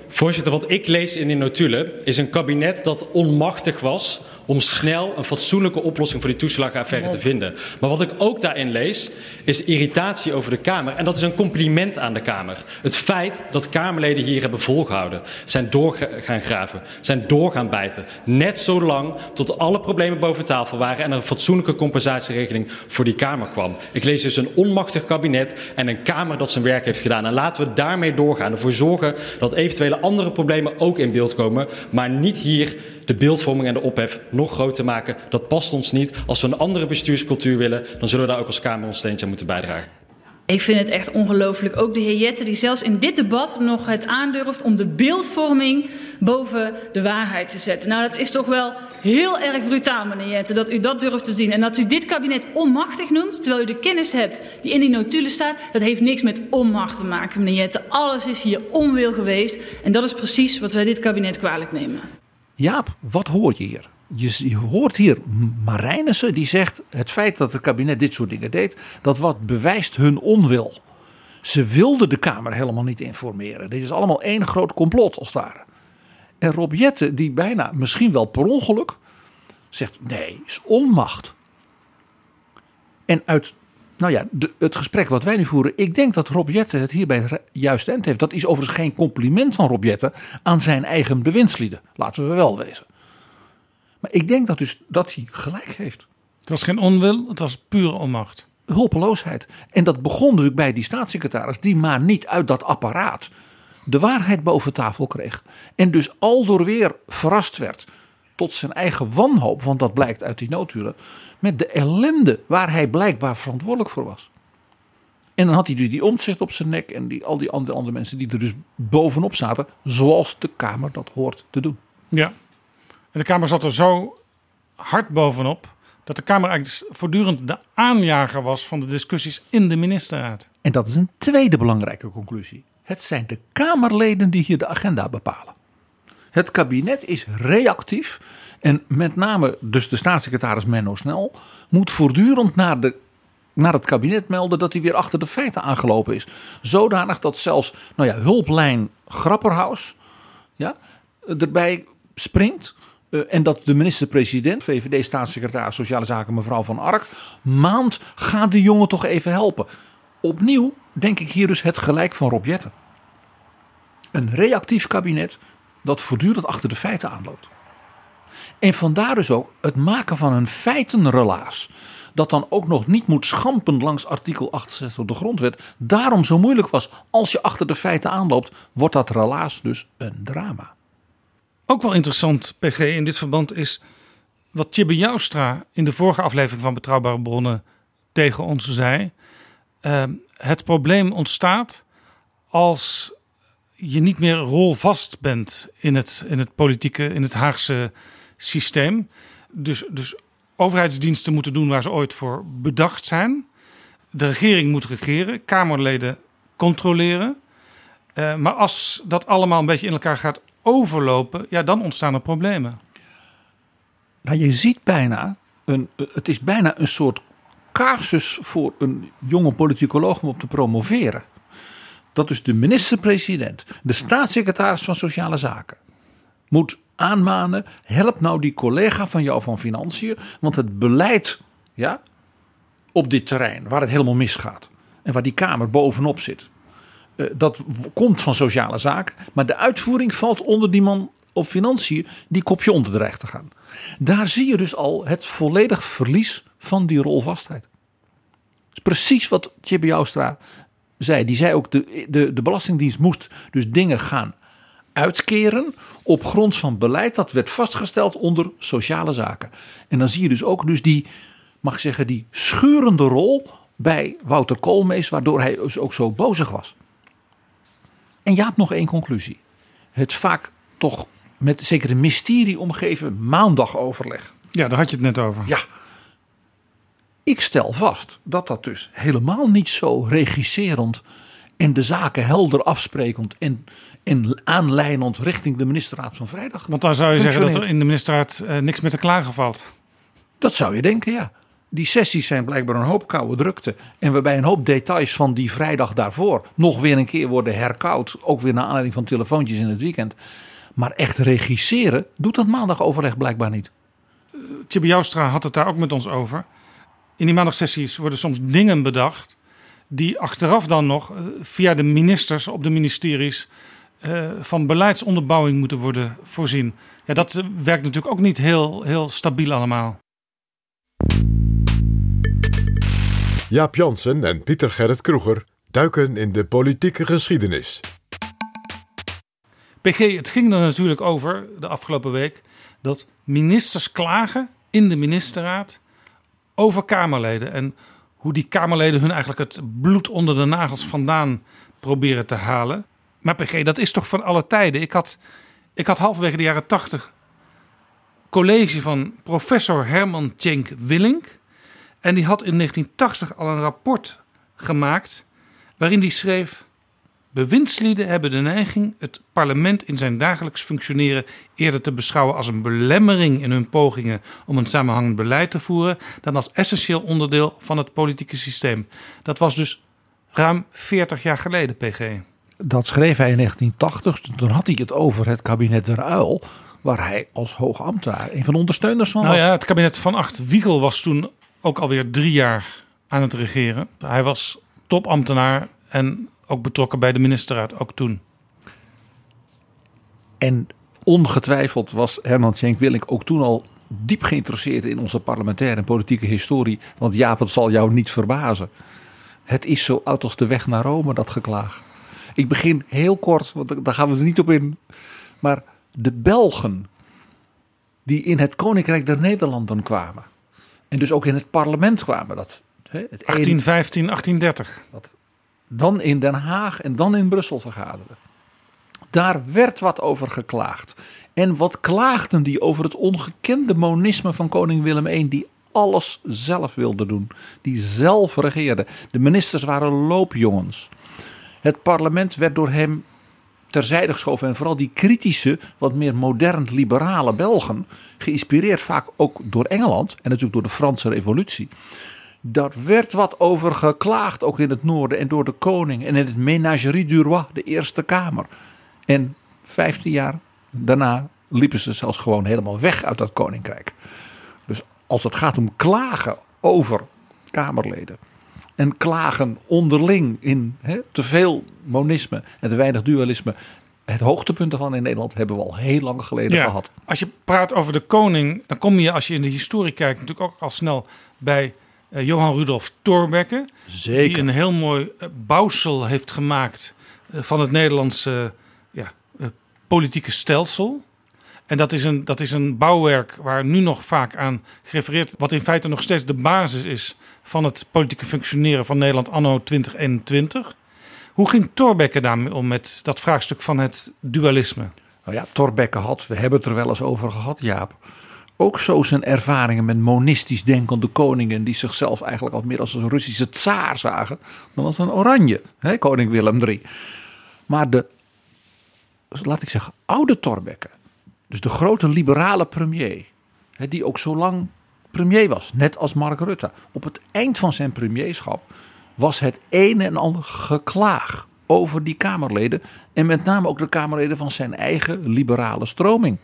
Voorzitter, wat ik lees in die notulen is een kabinet dat onmachtig was om snel een fatsoenlijke oplossing voor die toeslagenaffaire te vinden. Maar wat ik ook daarin lees, is irritatie over de Kamer. En dat is een compliment aan de Kamer. Het feit dat Kamerleden hier hebben volgehouden, zijn door gaan graven, zijn door gaan bijten. Net zo lang tot alle problemen boven tafel waren en er een fatsoenlijke compensatieregeling voor die Kamer kwam. Ik lees dus een onmachtig kabinet en een Kamer dat zijn werk heeft gedaan. En laten we daarmee doorgaan. Ervoor zorgen dat eventuele andere problemen ook in beeld komen, maar niet hier de beeldvorming en de ophef nog groter maken. Dat past ons niet. Als we een andere bestuurscultuur willen, dan zullen we daar ook als Kamer ons steentje aan moeten bijdragen. Ik vind het echt ongelooflijk. Ook de heer Jette die zelfs in dit debat nog het aandurft om de beeldvorming boven de waarheid te zetten. Nou, dat is toch wel heel erg brutaal, meneer Jette, dat u dat durft te zien. En dat u dit kabinet onmachtig noemt, terwijl u de kennis hebt die in die notulen staat, dat heeft niks met onmacht te maken, meneer Jette. Alles is hier onwil geweest. En dat is precies wat wij dit kabinet kwalijk nemen. Jaap, wat hoor je hier? Je, hoort hier Marijnissen die zegt: het feit dat het kabinet dit soort dingen deed, dat wat bewijst hun onwil. Ze wilden de Kamer helemaal niet informeren. Dit is allemaal één groot complot als het. En Rob die bijna misschien wel per ongeluk zegt: nee, is onmacht. En uit nou ja, de, het gesprek wat wij nu voeren, ik denk dat Rob Jette het hierbij juist eind heeft. Dat is overigens geen compliment van Rob Jette aan zijn eigen bewindslieden. Laten we wel wezen. Maar ik denk dat, dus, dat hij gelijk heeft. Het was geen onwil, het was pure onmacht. Hulpeloosheid. En dat begon natuurlijk bij die staatssecretaris, die maar niet uit dat apparaat de waarheid boven tafel kreeg. En dus aldoor weer verrast werd tot zijn eigen wanhoop, want dat blijkt uit die notulen, met de ellende waar hij blijkbaar verantwoordelijk voor was. En dan had hij dus die omzicht op zijn nek en die, al die andere, andere mensen die er dus bovenop zaten, zoals de Kamer dat hoort te doen. Ja, en de Kamer zat er zo hard bovenop dat de Kamer eigenlijk voortdurend de aanjager was van de discussies in de ministerraad. En dat is een tweede belangrijke conclusie. Het zijn de Kamerleden die hier de agenda bepalen. Het kabinet is reactief en met name dus de staatssecretaris Menno Snel moet voortdurend naar, de, naar het kabinet melden dat hij weer achter de feiten aangelopen is. Zodanig dat zelfs nou ja, hulplijn Grapperhaus ja, erbij springt. Uh, en dat de minister-president, VVD-staatssecretaris Sociale Zaken mevrouw Van Ark, maand gaat de jongen toch even helpen. Opnieuw denk ik hier dus het gelijk van Rob Jetten. Een reactief kabinet dat voortdurend achter de feiten aanloopt. En vandaar dus ook het maken van een feitenrelaas. Dat dan ook nog niet moet schampen langs artikel 68 van de grondwet. Daarom zo moeilijk was. Als je achter de feiten aanloopt, wordt dat relaas dus een drama. Ook wel interessant, PG, in dit verband is wat Tjibbe Joustra in de vorige aflevering van Betrouwbare Bronnen tegen ons zei. Uh, het probleem ontstaat als je niet meer rolvast bent in het, in het politieke, in het Haagse systeem. Dus, dus overheidsdiensten moeten doen waar ze ooit voor bedacht zijn. De regering moet regeren, Kamerleden controleren. Uh, maar als dat allemaal een beetje in elkaar gaat overlopen, ja, dan ontstaan er problemen. Nou, je ziet bijna, een, het is bijna een soort casus voor een jonge politicoloog om op te promoveren. Dat dus de minister-president, de staatssecretaris van Sociale Zaken, moet aanmanen: help nou die collega van jou van Financiën, want het beleid ja, op dit terrein waar het helemaal misgaat en waar die Kamer bovenop zit, eh, dat komt van Sociale Zaken, maar de uitvoering valt onder die man op Financiën die kopje onder dreigt te gaan. Daar zie je dus al het volledig verlies van die rolvastheid. Is precies wat Tjibbe Joustra zei. Die zei ook de, de, de Belastingdienst moest dus dingen gaan uitkeren op grond van beleid dat werd vastgesteld onder sociale zaken. En dan zie je dus ook dus die, mag ik zeggen, die schurende rol bij Wouter Koolmees, waardoor hij dus ook zo bozig was. En hebt nog één conclusie. Het vaak toch met zekere mysterie omgeven maandagoverleg. Ja, daar had je het net over. Ja. Ik stel vast dat dat dus helemaal niet zo regisserend en de zaken helder afsprekend en, en aanleidend richting de ministerraad van vrijdag. Want dan zou je zeggen dat er in de ministerraad uh, niks meer te klagen valt. Dat zou je denken, ja. Die sessies zijn blijkbaar een hoop koude drukte. En waarbij een hoop details van die vrijdag daarvoor nog weer een keer worden herkoud. Ook weer naar aanleiding van telefoontjes in het weekend. Maar echt regisseren doet dat maandagoverleg blijkbaar niet. Tjibbe Joustra had het daar ook met ons over. In die maandagsessies worden soms dingen bedacht die achteraf dan nog eh, via de ministers op de ministeries uh, van beleidsonderbouwing moeten worden voorzien. Ja, dat eh, werkt natuurlijk ook niet heel, heel stabiel allemaal. Jaap Jansen en Pieter Gerrit Kroeger duiken in de politieke geschiedenis. PG, het ging er natuurlijk over de afgelopen week dat ministers klagen in de ministerraad over Kamerleden. En hoe die Kamerleden hun eigenlijk het bloed onder de nagels vandaan proberen te halen. Maar PG, dat is toch van alle tijden. Ik had, ik had halverwege de jaren tachtig college van professor Herman Tjenk Willink. En die had in 1980 al een rapport gemaakt waarin die schreef... Bewindslieden hebben de neiging het parlement in zijn dagelijks functioneren eerder te beschouwen als een belemmering in hun pogingen om een samenhangend beleid te voeren, dan als essentieel onderdeel van het politieke systeem. Dat was dus ruim 40 jaar geleden, PG. Dat schreef hij in 1980. Toen had hij het over het kabinet der Uil, waar hij als hoogambtenaar een van de ondersteuners van nou was. ja, het kabinet van Acht Wiegel was toen ook alweer drie jaar aan het regeren. Hij was topambtenaar en ook betrokken bij de ministerraad, ook toen. En ongetwijfeld was Herman Schenk Willink ook toen al diep geïnteresseerd in onze parlementaire en politieke historie. Want Jaap, het zal jou niet verbazen. Het is zo oud als de weg naar Rome, dat geklaag. Ik begin heel kort, want daar gaan we er niet op in. Maar de Belgen die in het Koninkrijk der Nederlanden kwamen. En dus ook in het parlement kwamen. Dat, hè, het 1815, 1830. Dat dan in Den Haag en dan in Brussel vergaderen. Daar werd wat over geklaagd. En wat klaagden die over het ongekende monisme van koning Willem I, die alles zelf wilde doen. Die zelf regeerde. De ministers waren loopjongens. Het parlement werd door hem terzijde geschoven. En vooral die kritische, wat meer modern liberale Belgen. Geïnspireerd vaak ook door Engeland. En natuurlijk door de Franse revolutie. Daar werd wat over geklaagd, ook in het noorden. En door de koning. En in het Ménagerie du Roi, de Eerste Kamer. En 15 jaar daarna liepen ze zelfs gewoon helemaal weg uit dat koninkrijk. Dus als het gaat om klagen over Kamerleden. En klagen onderling in te veel monisme en te weinig dualisme. Het hoogtepunt ervan in Nederland hebben we al heel lang geleden Ja, gehad. Als je praat over de koning, dan kom je als je in de historie kijkt natuurlijk ook al snel bij eh, Johan Rudolf Thorbecke. Zeker. Die een heel mooi eh, bouwsel heeft gemaakt eh, van het Nederlandse ja, politieke stelsel. En dat is, een, dat is een bouwwerk waar nu nog vaak aan gerefereerd, wat in feite nog steeds de basis is van het politieke functioneren van Nederland anno 2021. Hoe ging Thorbecke daarmee om met dat vraagstuk van het dualisme? Nou ja, Thorbecke had, we hebben het er wel eens over gehad, Jaap. Ook zo zijn ervaringen met monistisch denkende koningen. die zichzelf eigenlijk al meer als een Russische tsaar zagen. dan als een oranje, hè, koning Willem III. Maar de, laat ik zeggen, oude Thorbecke. Dus de grote liberale premier. die ook zo lang premier was, net als Mark Rutte. op het eind van zijn premierschap was het een en ander geklaag over die Kamerleden. En met name ook de Kamerleden van zijn eigen liberale stroming.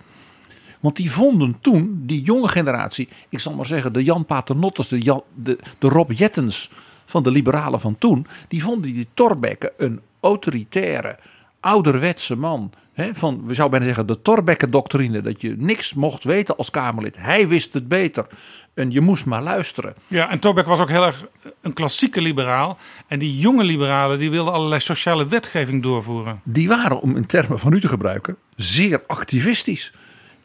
Want die vonden toen, die jonge generatie, ik zal maar zeggen, de Jan Paternotters, de, de, de Rob Jettens van de liberalen van toen, die vonden die Thorbecke een autoritaire, ouderwetse man. Van, we zouden bijna zeggen, de Thorbecke-doctrine, dat je niks mocht weten als Kamerlid. Hij wist het beter en je moest maar luisteren. Ja, en Thorbecke was ook heel erg een klassieke liberaal. En die jonge liberalen die wilden allerlei sociale wetgeving doorvoeren. Die waren, om in termen van u te gebruiken, zeer activistisch.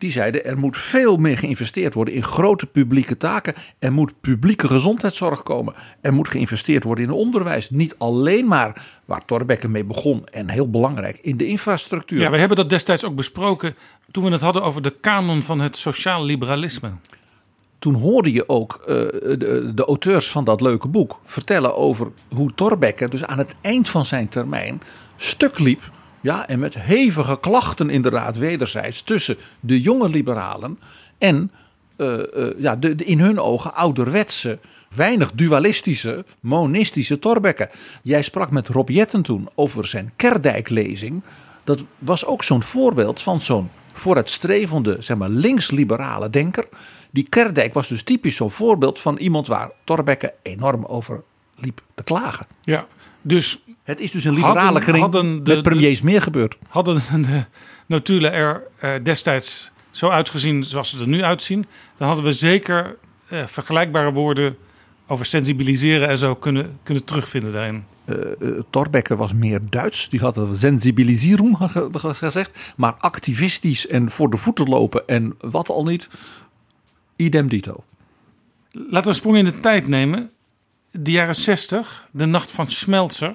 Die zeiden er moet veel meer geïnvesteerd worden in grote publieke taken. Er moet publieke gezondheidszorg komen. Er moet geïnvesteerd worden in onderwijs. Niet alleen maar waar Thorbecke mee begon en heel belangrijk in de infrastructuur. Ja, we hebben dat destijds ook besproken toen we het hadden over de kanon van het sociaal liberalisme. Toen hoorde je ook eh, de, de auteurs van dat leuke boek vertellen over hoe Thorbecke dus aan het eind van zijn termijn stuk liep. Ja, en met hevige klachten inderdaad wederzijds tussen de jonge liberalen en eh, eh, ja, de, in hun ogen ouderwetse, weinig dualistische, monistische Thorbecke. Jij sprak met Rob Jetten toen over zijn Kerdijk-lezing. Dat was ook zo'n voorbeeld van zo'n vooruitstrevende, zeg maar links-liberale denker. Die Kerdijk was dus typisch zo'n voorbeeld van iemand waar Thorbecke enorm over liep te klagen. Ja, dus het is dus een liberale kring hadden de- met premiers meer gebeurd. Hadden de notulen er eh, destijds zo uitgezien zoals ze er nu uitzien, dan hadden we zeker eh, vergelijkbare woorden over sensibiliseren en zo kunnen, kunnen terugvinden daarin. Eh, eh, Thorbecke was meer Duits. Die had een sensibilisering ge- ge- gezegd. Maar activistisch en voor de voeten lopen en wat al niet. Idem dito. Laten we een sprong in de tijd nemen. De jaren 60, de nacht van Schmelzer.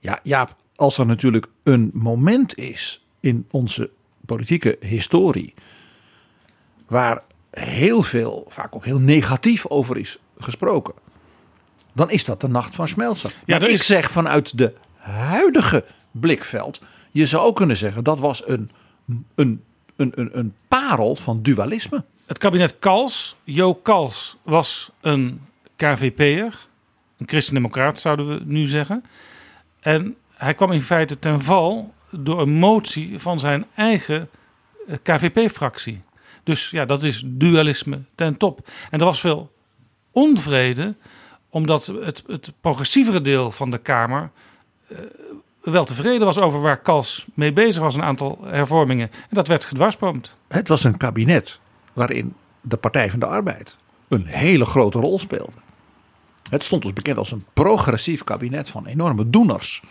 Ja, Jaap, als er natuurlijk een moment is in onze politieke historie. waar heel veel, vaak ook heel negatief over is gesproken. dan is dat de nacht van Schmelzer. Ja, Maar ik is- zeg vanuit de huidige blikveld. je zou ook kunnen zeggen dat was een, een, een, een, een parel van dualisme. Het kabinet Kals, Jo Kals, was een KVP'er. Een christendemocraat zouden we nu zeggen. En hij kwam in feite ten val door een motie van zijn eigen eh, KVP-fractie. Dus ja, dat is dualisme ten top. En er was veel onvrede, omdat het, het progressievere deel van de Kamer eh, wel tevreden was over waar Kals mee bezig was, een aantal hervormingen. En dat werd gedwarsboomd. Het was een kabinet waarin de Partij van de Arbeid een hele grote rol speelde. Het stond dus bekend als een progressief kabinet van enorme doeners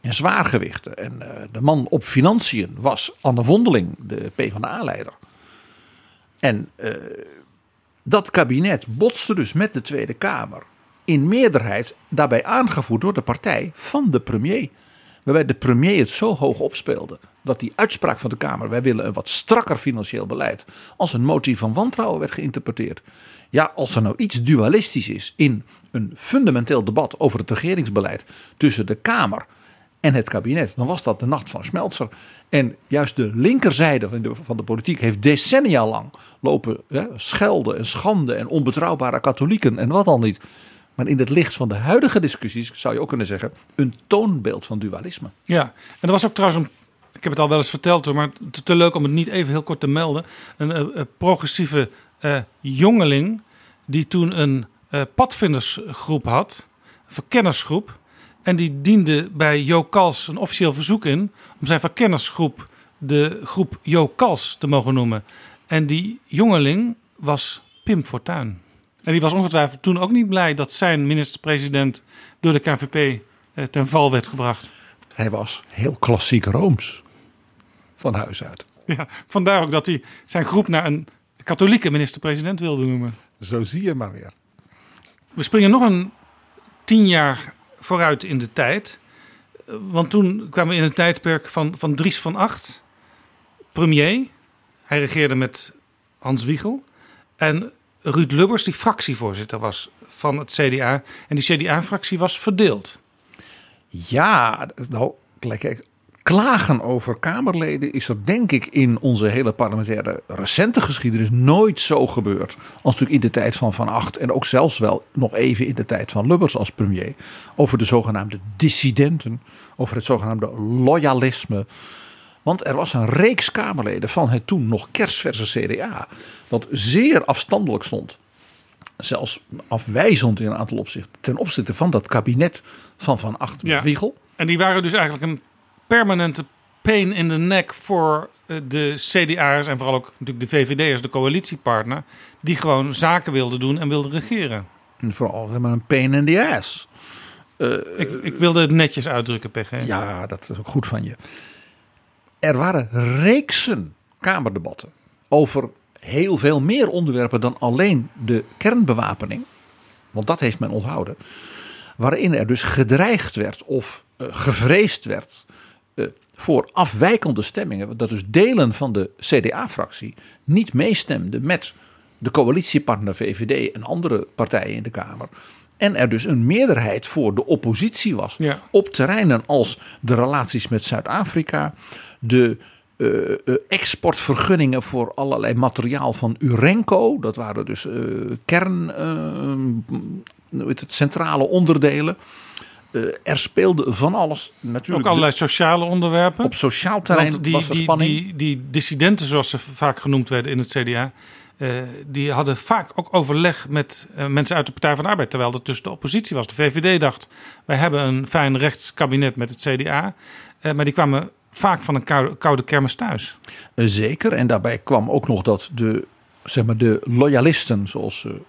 en zwaargewichten. En eh, de man op financiën was Anne Vondeling, de PvdA-leider. En eh, dat kabinet botste dus met de Tweede Kamer in meerderheid, daarbij aangevoerd door de partij van de premier. Waarbij de premier het zo hoog opspeelde dat die uitspraak van de Kamer, wij willen een wat strakker financieel beleid, als een motie van wantrouwen werd geïnterpreteerd. Ja, als er nou iets dualistisch is in een fundamenteel debat over het regeringsbeleid tussen de Kamer en het kabinet, dan was dat de nacht van Smeltzer. En juist de linkerzijde van de, van de politiek heeft decennia lang lopen hè, schelden en schande en onbetrouwbare katholieken en wat dan niet. Maar in het licht van de huidige discussies zou je ook kunnen zeggen een toonbeeld van dualisme. Ja, en er was ook trouwens een ik heb het al wel eens verteld hoor, maar te, te leuk om het niet even heel kort te melden. Een, een, een progressieve uh, jongeling die toen een uh, padvindersgroep had, een verkennersgroep. En die diende bij Jo Kals een officieel verzoek in om zijn verkennersgroep de groep Jo Kals te mogen noemen. En die jongeling was Pim Fortuyn. En die was ongetwijfeld toen ook niet blij dat zijn minister-president door de KVP eh, ten val werd gebracht. Hij was heel klassiek Rooms van huis uit. Ja, vandaar ook dat hij zijn groep naar een katholieke minister-president wilde noemen. Zo zie je maar weer. We springen nog een tien jaar vooruit in de tijd. Want toen kwamen we in een tijdperk van, van Dries van Acht, premier. Hij regeerde met Hans Wiegel. En Ruud Lubbers, die fractievoorzitter was van het CDA. En die CDA-fractie was verdeeld. Ja, nou, kijk, klagen over Kamerleden is er denk ik in onze hele parlementaire recente geschiedenis nooit zo gebeurd. Als natuurlijk in de tijd van Van Acht en ook zelfs wel nog even in de tijd van Lubbers als premier. Over de zogenaamde dissidenten, over het zogenaamde loyalisme. Want er was een reeks Kamerleden van het toen nog kerstverse CDA dat zeer afstandelijk stond. Zelfs afwijzend in een aantal opzichten ten opzichte van dat kabinet van Van Acht met Ja. Wiegel. En die waren dus eigenlijk een permanente pain in the neck voor eh, de CDA'ers en vooral ook natuurlijk de VVD'ers, de coalitiepartner, die gewoon zaken wilden doen en wilden regeren. En vooral helemaal een pain in the ass. ik, ik wilde het netjes uitdrukken, PG. Ja, dat is ook goed van je. Er waren reeksen Kamerdebatten over heel veel meer onderwerpen dan alleen de kernbewapening. Want dat heeft men onthouden. Waarin er dus gedreigd werd of eh, gevreesd werd eh, voor afwijkende stemmingen. Dat dus delen van de CDA-fractie niet meestemden met de coalitiepartner VVD en andere partijen in de Kamer. En er dus een meerderheid voor de oppositie was. Ja. Op terreinen als de relaties met Zuid-Afrika, de eh, eh, exportvergunningen voor allerlei materiaal van Urenco. Dat waren dus eh, kern, eh, het, centrale onderdelen. Eh, er speelde van alles. Natuurlijk Ook allerlei sociale onderwerpen. Op sociaal terrein die, was er die, spanning. Die, die dissidenten, zoals ze vaak genoemd werden in het CDA, eh, die hadden vaak ook overleg met eh, mensen uit de Partij van de Arbeid, terwijl dat tussen de oppositie was. De VVD dacht, wij hebben een fijn rechtskabinet met het CDA, maar die kwamen vaak van een koude, koude kermis thuis. Zeker. En daarbij kwam ook nog dat de, zeg maar, de loyalisten, zoals ze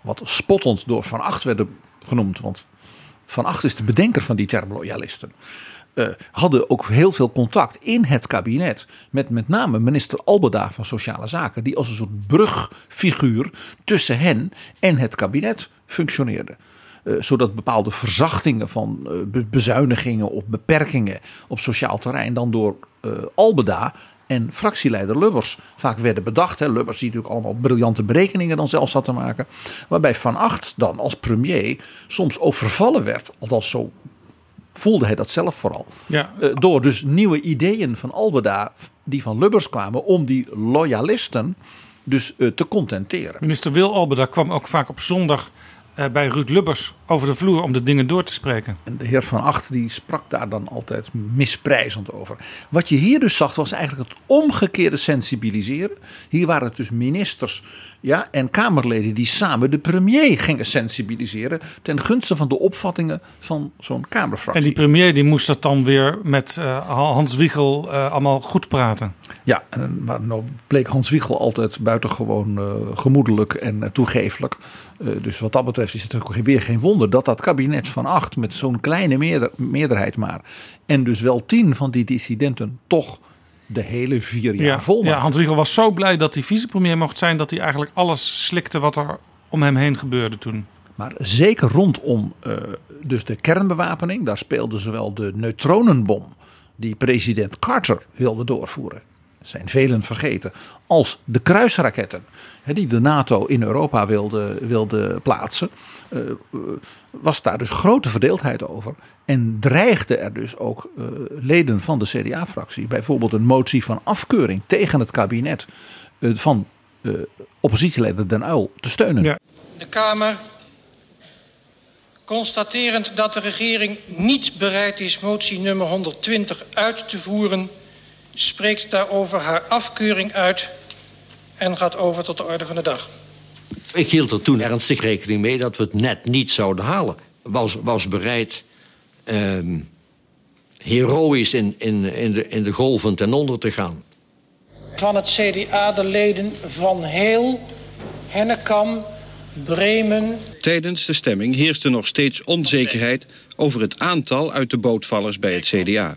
wat spottend door Van Acht werden genoemd. Want Van Acht is de bedenker van die term loyalisten. eh, hadden ook heel veel contact in het kabinet met met name minister Albeda van Sociale Zaken, die als een soort brugfiguur tussen hen en het kabinet functioneerde. Eh, zodat bepaalde verzachtingen van eh, be- bezuinigingen of beperkingen op sociaal terrein dan door Albeda en fractieleider Lubbers vaak werden bedacht. Hè. Lubbers die natuurlijk allemaal briljante berekeningen dan zelf zat te maken. Waarbij Van Acht dan als premier soms overvallen werd, althans zo voelde hij dat zelf vooral. Ja. Eh, door dus nieuwe ideeën van Albeda die van Lubbers kwamen om die loyalisten dus eh, te contenteren. Minister Wil Albeda kwam ook vaak op zondag bij Ruud Lubbers over de vloer om de dingen door te spreken. En de heer Van Acht die sprak daar dan altijd misprijzend over. Wat je hier dus zag was eigenlijk het omgekeerde sensibiliseren. Hier waren het dus ministers ja, en Kamerleden die samen de premier gingen sensibiliseren ten gunste van de opvattingen van zo'n Kamerfractie. En die premier die moest dat dan weer met eh, Hans Wiegel eh, allemaal goed praten. Ja, en, maar nou bleek Hans Wiegel altijd buitengewoon eh, gemoedelijk en eh, toegeeflijk. Eh, dus wat dat betreft is het ook weer geen wonder dat dat kabinet van acht met zo'n kleine meerder- meerderheid maar. En dus wel tien van die dissidenten toch de hele vier jaar Ja, vol ja, Hans Wiegel was zo blij dat hij vicepremier mocht zijn dat hij eigenlijk alles slikte wat er om hem heen gebeurde toen. Maar zeker rondom uh, dus de kernbewapening, daar speelde zowel de neutronenbom die president Carter wilde doorvoeren, zijn velen vergeten, als de kruisraketten die de NATO in Europa wilde, wilde plaatsen, uh, was daar dus grote verdeeldheid over. En dreigde er dus ook uh, leden van de CDA-fractie bijvoorbeeld een motie van afkeuring tegen het kabinet van oppositieleider Den Uyl te steunen. Ja. De Kamer Constaterend dat de regering niet bereid is motie nummer 120 uit te voeren, spreekt daarover haar afkeuring uit en gaat over tot de orde van de dag. Ik hield er toen ernstig rekening mee dat we het net niet zouden halen. Was, was bereid ehm, heroïs in, in, in, de, in de golven ten onder te gaan. Van het CDA de leden Van Heel, Hennekam, Bremen. Tijdens de stemming heerste nog steeds onzekerheid over het aantal uit de bootvallers bij het CDA.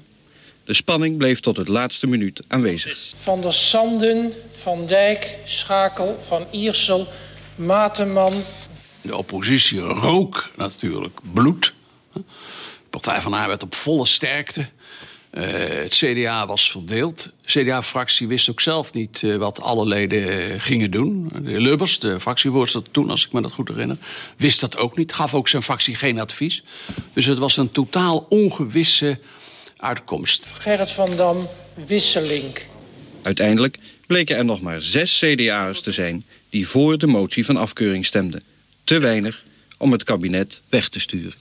De spanning bleef tot het laatste minuut aanwezig. Van der Sanden, Van Dijk, Schakel, Van Iersel, Mateman. De oppositie rook natuurlijk bloed. De Partij van Arbeid op volle sterkte. Uh, het CDA was verdeeld. De CDA-fractie wist ook zelf niet uh, wat alle leden uh, gingen doen. De heer Lubbers, de fractievoorzitter toen, als ik me dat goed herinner, wist dat ook niet. Gaf ook zijn fractie geen advies. Dus het was een totaal ongewisse uitkomst. Gerrit van Dam, Wisselink. Uiteindelijk bleken er nog maar zes CDA'ers te zijn die voor de motie van afkeuring stemden. Te weinig om het kabinet weg te sturen.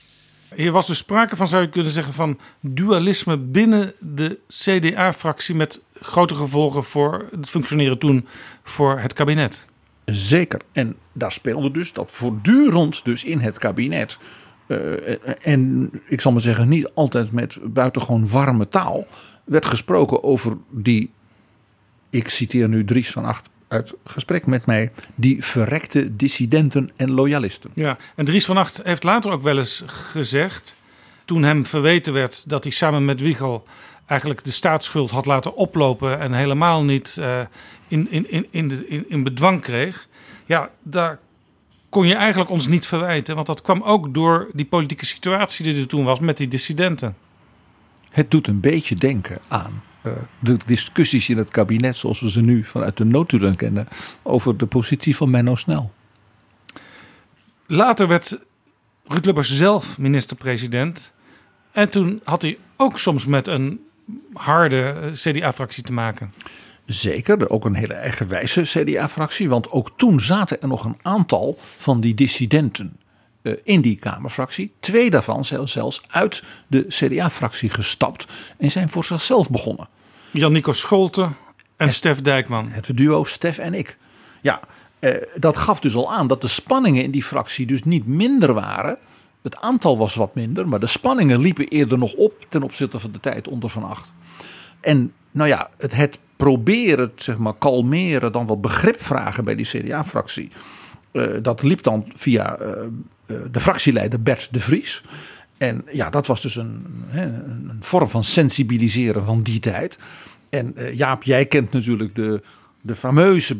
Hier was dus sprake van, zou je kunnen zeggen, van dualisme binnen de CDA-fractie met grote gevolgen voor het functioneren toen voor het kabinet. Zeker. En daar speelde dus dat voortdurend dus in het kabinet. Uh, en ik zal maar zeggen, niet altijd met buitengewoon warme taal. werd gesproken over die. Ik citeer nu Dries van Acht uit gesprek met mij die verrekte dissidenten en loyalisten. Ja, en Dries van Acht heeft later ook wel eens gezegd, toen hem verweten werd dat hij samen met Wiegel eigenlijk de staatsschuld had laten oplopen en helemaal niet uh, in, in, in, in, de, in, in bedwang kreeg. Ja, daar kon je eigenlijk ons niet verwijten, want dat kwam ook door die politieke situatie die er toen was met die dissidenten. Het doet een beetje denken aan eh, de discussies in het kabinet zoals we ze nu vanuit de noodtoestand kennen over de positie van Menno Snel. Later werd Ruud Lubbers zelf minister-president. En toen had hij ook soms met een harde eh, CDA-fractie te maken. Zeker, ook een hele eigenwijze CDA-fractie. Want ook toen zaten er nog een aantal van die dissidenten eh, in die Kamerfractie. Twee daarvan zijn zelfs uit de CDA-fractie gestapt en zijn voor zichzelf begonnen. Jan-Nico Scholten en, Stef Dijkman. Het duo Stef en ik. Ja, eh, dat gaf dus al aan dat de spanningen in die fractie dus niet minder waren. Het aantal was wat minder, maar de spanningen liepen eerder nog op ten opzichte van de tijd onder Van Acht. En nou ja, het, het proberen, zeg maar, kalmeren, dan wat begrip vragen bij die CDA-fractie. Uh, dat liep dan via uh, de fractieleider Bert de Vries. En ja, dat was dus een, een vorm van sensibiliseren van die tijd. En Jaap, jij kent natuurlijk de, de fameuze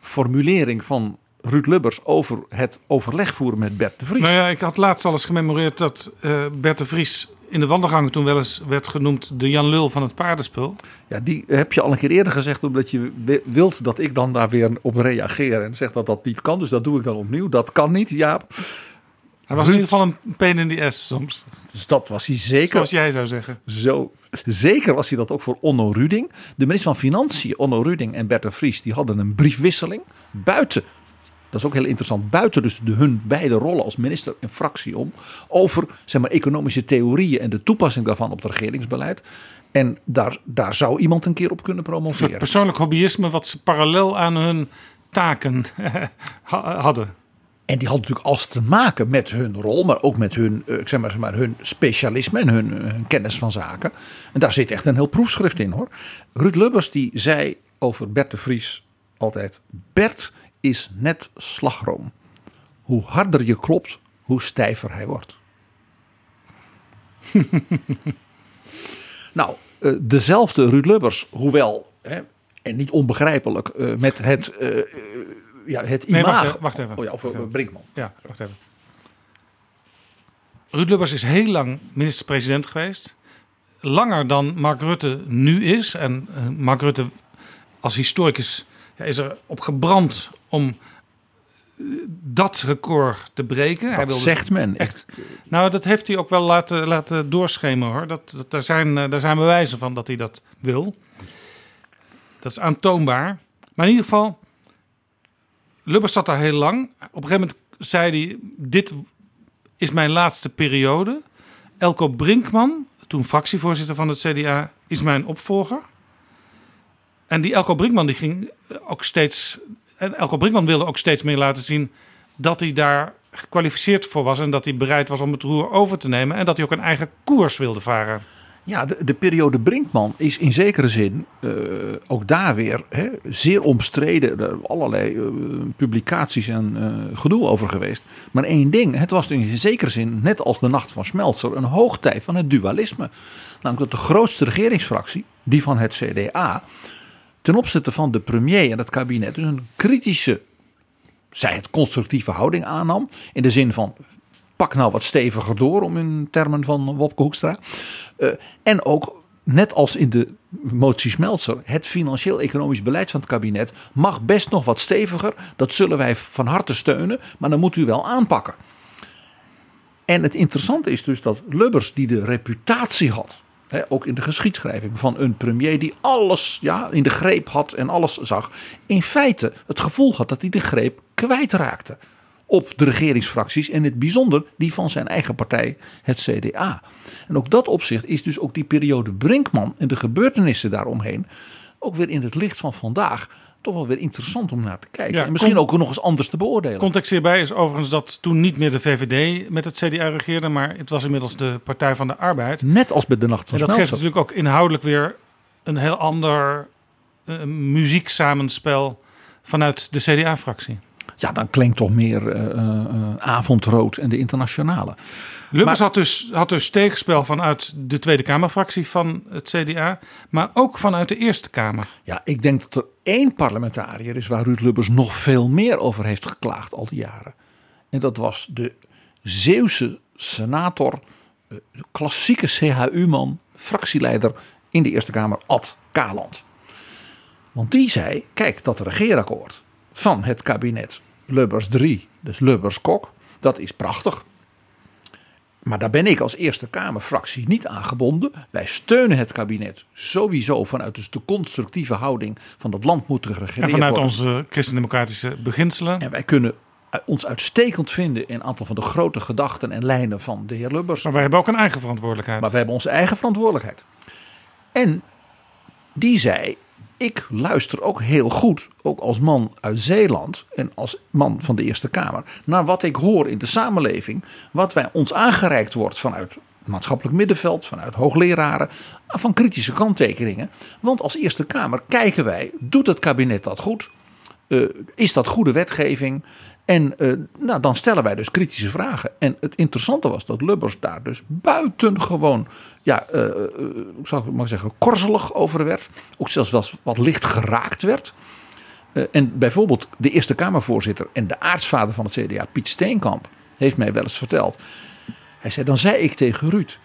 formulering van Ruud Lubbers over het overleg voeren met Bert de Vries. Nou ja, ik had laatst al eens gememoreerd dat Bert de Vries in de wandelgang toen wel eens werd genoemd de Jan Lul van het paardenspul. Ja, die heb je al een keer eerder gezegd, omdat je wilt dat ik dan daar weer op reageer en zeg dat dat niet kan. Dus dat doe ik dan opnieuw. Dat kan niet, Jaap. Hij was in ieder geval een pain in the ass soms. Dus dat was hij zeker. Zoals jij zou zeggen. Zo, zeker was hij dat ook voor Onno Ruding. De minister van Financiën, Onno Ruding en Bert de Vries, die hadden een briefwisseling buiten dat is ook heel interessant, buiten dus de, hun beide rollen als minister en fractie om, over zeg maar, economische theorieën en de toepassing daarvan op het regeringsbeleid. En daar, daar zou iemand een keer op kunnen promoveren. Een persoonlijk hobbyisme wat ze parallel aan hun taken hadden. En die had natuurlijk alles te maken met hun rol, maar ook met hun, eh, ik zeg maar, zeg maar, hun specialisme en hun, hun, kennis van zaken. En daar zit echt een heel proefschrift in hoor. Ruud Lubbers die zei over Bert de Vries altijd: Bert is net slagroom. Hoe harder je klopt, hoe stijver hij wordt. nou, eh, dezelfde Ruud Lubbers, hoewel, hè, en niet onbegrijpelijk, eh, met het eh, ja, het Nee, imago. wacht even, wacht even. Oh ja, of Wacht even. Brinkman. Ja, wacht even. Ruud Lubbers is heel lang minister-president geweest. Langer dan Mark Rutte nu is. En Mark Rutte als historicus ja, is er op gebrand om eh, dat record te breken. Dat Hij wilde zegt men. Echt. Nou, dat heeft hij ook wel laten, laten doorschemeren hoor. Dat, dat, daar, zijn, eh, daar zijn bewijzen van dat hij dat wil. Dat is aantoonbaar. Maar in ieder geval, Lubbers zat daar heel lang. Op een gegeven moment zei hij: Dit is mijn laatste periode. Elko Brinkman, toen fractievoorzitter van het CDA, is mijn opvolger. En die Elko Brinkman die ging ook steeds. En Elko Brinkman wilde ook steeds meer laten zien dat hij daar gekwalificeerd voor was. En dat hij bereid was om het roer over te nemen. En dat hij ook een eigen koers wilde varen. Ja, de, de periode Brinkman is in zekere zin eh, ook daar weer hè, zeer omstreden. Er allerlei eh, publicaties en eh, gedoe over geweest. Maar één ding, het was in zekere zin, net als de Nacht van Smeltzer, een hoogtij van het dualisme. Namelijk dat de grootste regeringsfractie, die van het CDA, ten opzichte van de premier en het kabinet, dus een kritische, zij het constructieve houding aannam. In de zin van pak nou wat steviger door, om in termen van Wopke Hoekstra. Uh, en ook, net als in de motie Smeltzer, het financieel-economisch beleid van het kabinet mag best nog wat steviger. Dat zullen wij van harte steunen, maar dan moet u wel aanpakken. En het interessante is dus dat Lubbers, die de reputatie had, ook in de geschiedschrijving van een premier die alles ja, in de greep had en alles zag, in feite het gevoel had dat hij de greep kwijtraakte op de regeringsfracties en in het bijzonder die van zijn eigen partij, het CDA. En ook dat opzicht is dus ook die periode Brinkman en de gebeurtenissen daaromheen ook weer in het licht van vandaag toch wel weer interessant om naar te kijken. Ja, en misschien ook nog eens anders te beoordelen. Context hierbij is overigens dat toen niet meer de VVD met het CDA regeerde, maar het was inmiddels de Partij van de Arbeid. Net als bij de Nacht van En dat geeft natuurlijk ook inhoudelijk weer een heel ander eh, muzieksamenspel vanuit de CDA-fractie. Ja, dan klinkt toch meer eh, eh, avondrood en de internationale. Lubbers had, dus, had dus tegenspel vanuit de Tweede Kamerfractie van het CDA, maar ook vanuit de Eerste Kamer. Ja, ik denk dat er één parlementariër is waar Ruud Lubbers nog veel meer over heeft geklaagd al die jaren. En dat was de Zeeuwse senator, eh, klassieke CHU-man, fractieleider in de Eerste Kamer, Ad Kaland. Want die zei, kijk, dat regeerakkoord van het kabinet Lubbers 3, dus Lubbers-Kok, dat is prachtig. Maar daar ben ik als Eerste Kamerfractie niet aan gebonden. Wij steunen het kabinet sowieso vanuit dus de constructieve houding van dat land moet geregeerd En vanuit worden. onze christendemocratische beginselen. En wij kunnen ons uitstekend vinden in een aantal van de grote gedachten en lijnen van de heer Lubbers. Maar wij hebben ook een eigen verantwoordelijkheid. Maar we hebben onze eigen verantwoordelijkheid. En die zei: Ik luister ook heel goed, ook als man uit Zeeland en als man van de Eerste Kamer, naar wat ik hoor in de samenleving, wat wij ons aangereikt wordt vanuit maatschappelijk middenveld, vanuit hoogleraren, van kritische kanttekeningen. Want als Eerste Kamer kijken wij: doet het kabinet dat goed? Eh, is dat goede wetgeving? En eh, nou, dan stellen wij dus kritische vragen. En het interessante was dat Lubbers daar dus buitengewoon, ja, eh, hoe zou ik maar zeggen, korzelig over werd. Ook zelfs wel wat licht geraakt werd. En bijvoorbeeld de Eerste Kamervoorzitter en de aartsvader van het CDA, Piet Steenkamp, heeft mij wel eens verteld. Hij zei, dan zei ik tegen Ruud,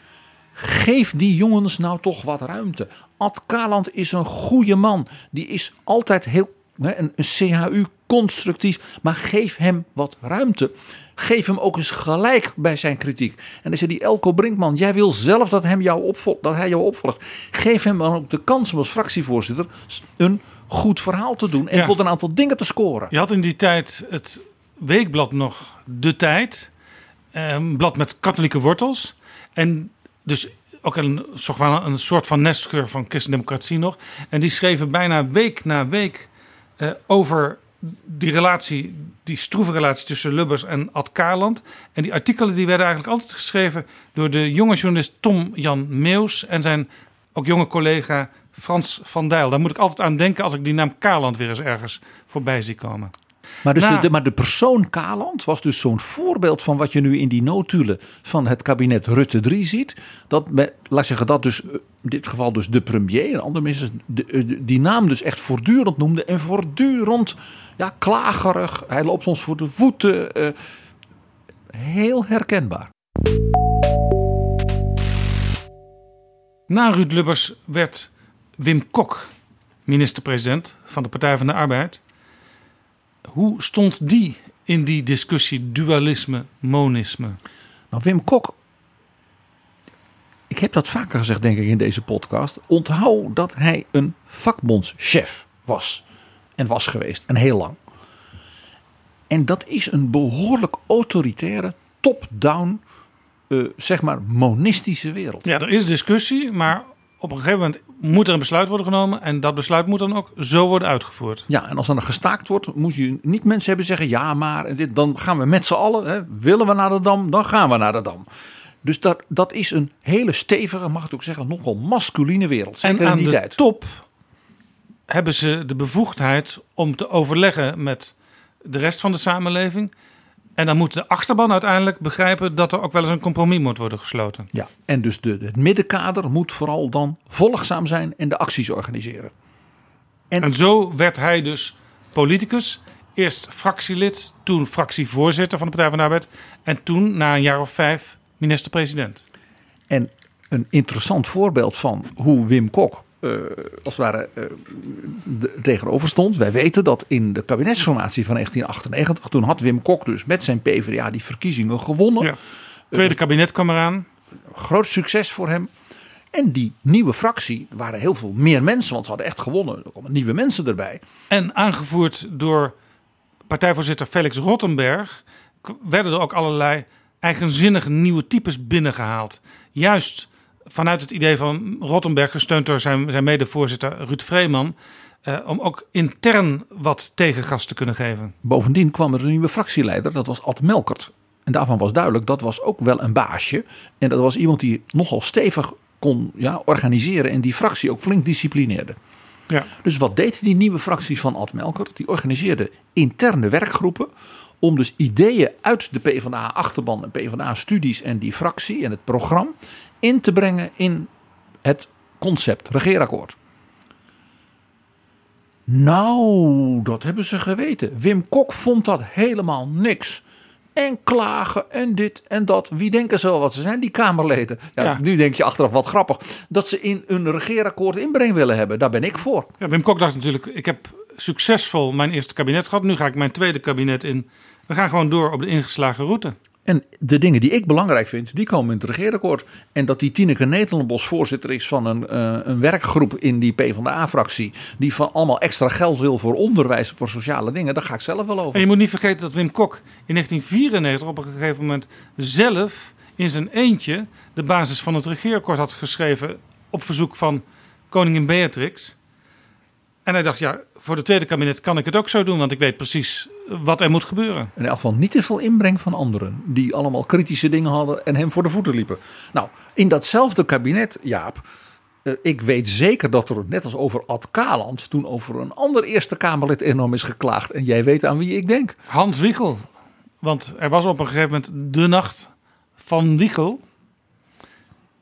geef die jongens nou toch wat ruimte. Ad Kaland is een goede man. Die is altijd heel een, een CHU constructief, maar geef hem wat ruimte. Geef hem ook eens gelijk bij zijn kritiek. En dan zei die Elko Brinkman, jij wil zelf dat, hem jou opvolgt, dat hij jou opvolgt. Geef hem dan ook de kans om als fractievoorzitter een goed verhaal te doen. En Ja. voor een aantal dingen te scoren. Je had in die tijd het weekblad nog De Tijd. eh, Een blad met katholieke wortels. En dus ook een, een soort van nestgeur van christendemocratie nog. En die schreven bijna week na week eh, over die relatie, die stroeve relatie tussen Lubbers en Ad Kaland. En die artikelen die werden eigenlijk altijd geschreven door de jonge journalist Tom Jan Meus en zijn ook jonge collega Frans van Dijl. Daar moet ik altijd aan denken als ik die naam Kaland weer eens ergens voorbij zie komen. Maar, dus de, maar de persoon Kaland was dus zo'n voorbeeld van wat je nu in die notulen van het kabinet Rutte 3 ziet. Dat, me- laat ik zeggen, dat dus eh, in dit geval dus de premier en andere de- eh, die naam dus echt voortdurend noemden. En voortdurend, ja, klagerig. Hij loopt ons voor de voeten. eh, heel herkenbaar. Na Ruud Lubbers werd Wim Kok minister-president van de Partij van de Arbeid. Hoe stond die in die discussie dualisme, monisme? Nou, Wim Kok. Ik heb dat vaker gezegd, denk ik, in deze podcast. Onthoud dat hij een vakbondschef was. En was geweest. En heel lang. En dat is een behoorlijk autoritaire, top-down, eh, zeg maar, monistische wereld. Ja, er is discussie, maar op een gegeven moment moet er een besluit worden genomen. En dat besluit moet dan ook zo worden uitgevoerd. Ja, en als er dan gestaakt wordt, moet je niet mensen hebben zeggen: ja, maar en dit, dan gaan we met z'n allen. Hè, willen we naar de dam, dan gaan we naar de dam. Dus dat, dat is een hele stevige, mag ik ook zeggen, nogal masculine wereld. Zeker En aan die de tijd. top hebben ze de bevoegdheid om te overleggen met de rest van de samenleving. En dan moet de achterban uiteindelijk begrijpen dat er ook wel eens een compromis moet worden gesloten. Ja, en dus de, het middenkader moet vooral dan volgzaam zijn en de acties organiseren. En, zo werd hij dus politicus. Eerst fractielid, toen fractievoorzitter van de Partij van de Arbeid. En toen, na een jaar of vijf, minister-president. En een interessant voorbeeld van hoe Wim Kok eh, als het ware eh, de- tegenover stond. Wij weten dat in de kabinetsformatie van 1998, toen had Wim Kok dus met zijn PvdA die verkiezingen gewonnen. Ja. Tweede kabinet kwam eraan. Groot succes voor hem. En die nieuwe fractie, waren heel veel meer mensen, want ze hadden echt gewonnen. Er kwamen nieuwe mensen erbij. En aangevoerd door partijvoorzitter Felix Rottenberg werden er ook allerlei eigenzinnige nieuwe types binnengehaald. Juist vanuit het idee van Rottenberg, gesteund door zijn, zijn medevoorzitter Ruud Vreeman, eh, om ook intern wat tegengas te kunnen geven. Bovendien kwam er een nieuwe fractieleider, dat was Ad Melkert. En daarvan was duidelijk, dat was ook wel een baasje. En dat was iemand die nogal stevig kon ja, organiseren en die fractie ook flink disciplineerde. Ja. Dus wat deed die nieuwe fractie van Ad Melkert? Die organiseerde interne werkgroepen om dus ideeën uit de PvdA-achterban en PvdA-studies en die fractie en het programma in te brengen in het concept regeerakkoord. Nou, dat hebben ze geweten. Wim Kok vond dat helemaal niks. En klagen en dit en dat. Wie denken ze wel wat ze zijn, die Kamerleden? Ja, Ja. Nu denk je achteraf wat grappig. Dat ze in een regeerakkoord inbreng willen hebben. Daar ben ik voor. Ja, Wim Kok dacht natuurlijk, ik heb succesvol mijn eerste kabinet gehad. Nu ga ik mijn tweede kabinet in. We gaan gewoon door op de ingeslagen route. En de dingen die ik belangrijk vind, die komen in het regeerakkoord. En dat die Tineke Netelenbos voorzitter is van een, eh, een werkgroep in die PvdA-fractie... die van allemaal extra geld wil voor onderwijs, voor sociale dingen... daar ga ik zelf wel over. En je moet niet vergeten dat Wim Kok in 1994 op een gegeven moment zelf in zijn eentje de basis van het regeerakkoord had geschreven op verzoek van koningin Beatrix. En hij dacht, ja, voor het tweede kabinet kan ik het ook zo doen, want ik weet precies wat er moet gebeuren. In elk geval niet te veel inbreng van anderen. Die allemaal kritische dingen hadden en hem voor de voeten liepen. Nou, in datzelfde kabinet, Jaap. eh, ik weet zeker dat er, net als over Ad Kaland. toen over een ander Eerste Kamerlid enorm is geklaagd. En jij weet aan wie ik denk. Hans Wiegel. Want er was op een gegeven moment de nacht van Wiegel.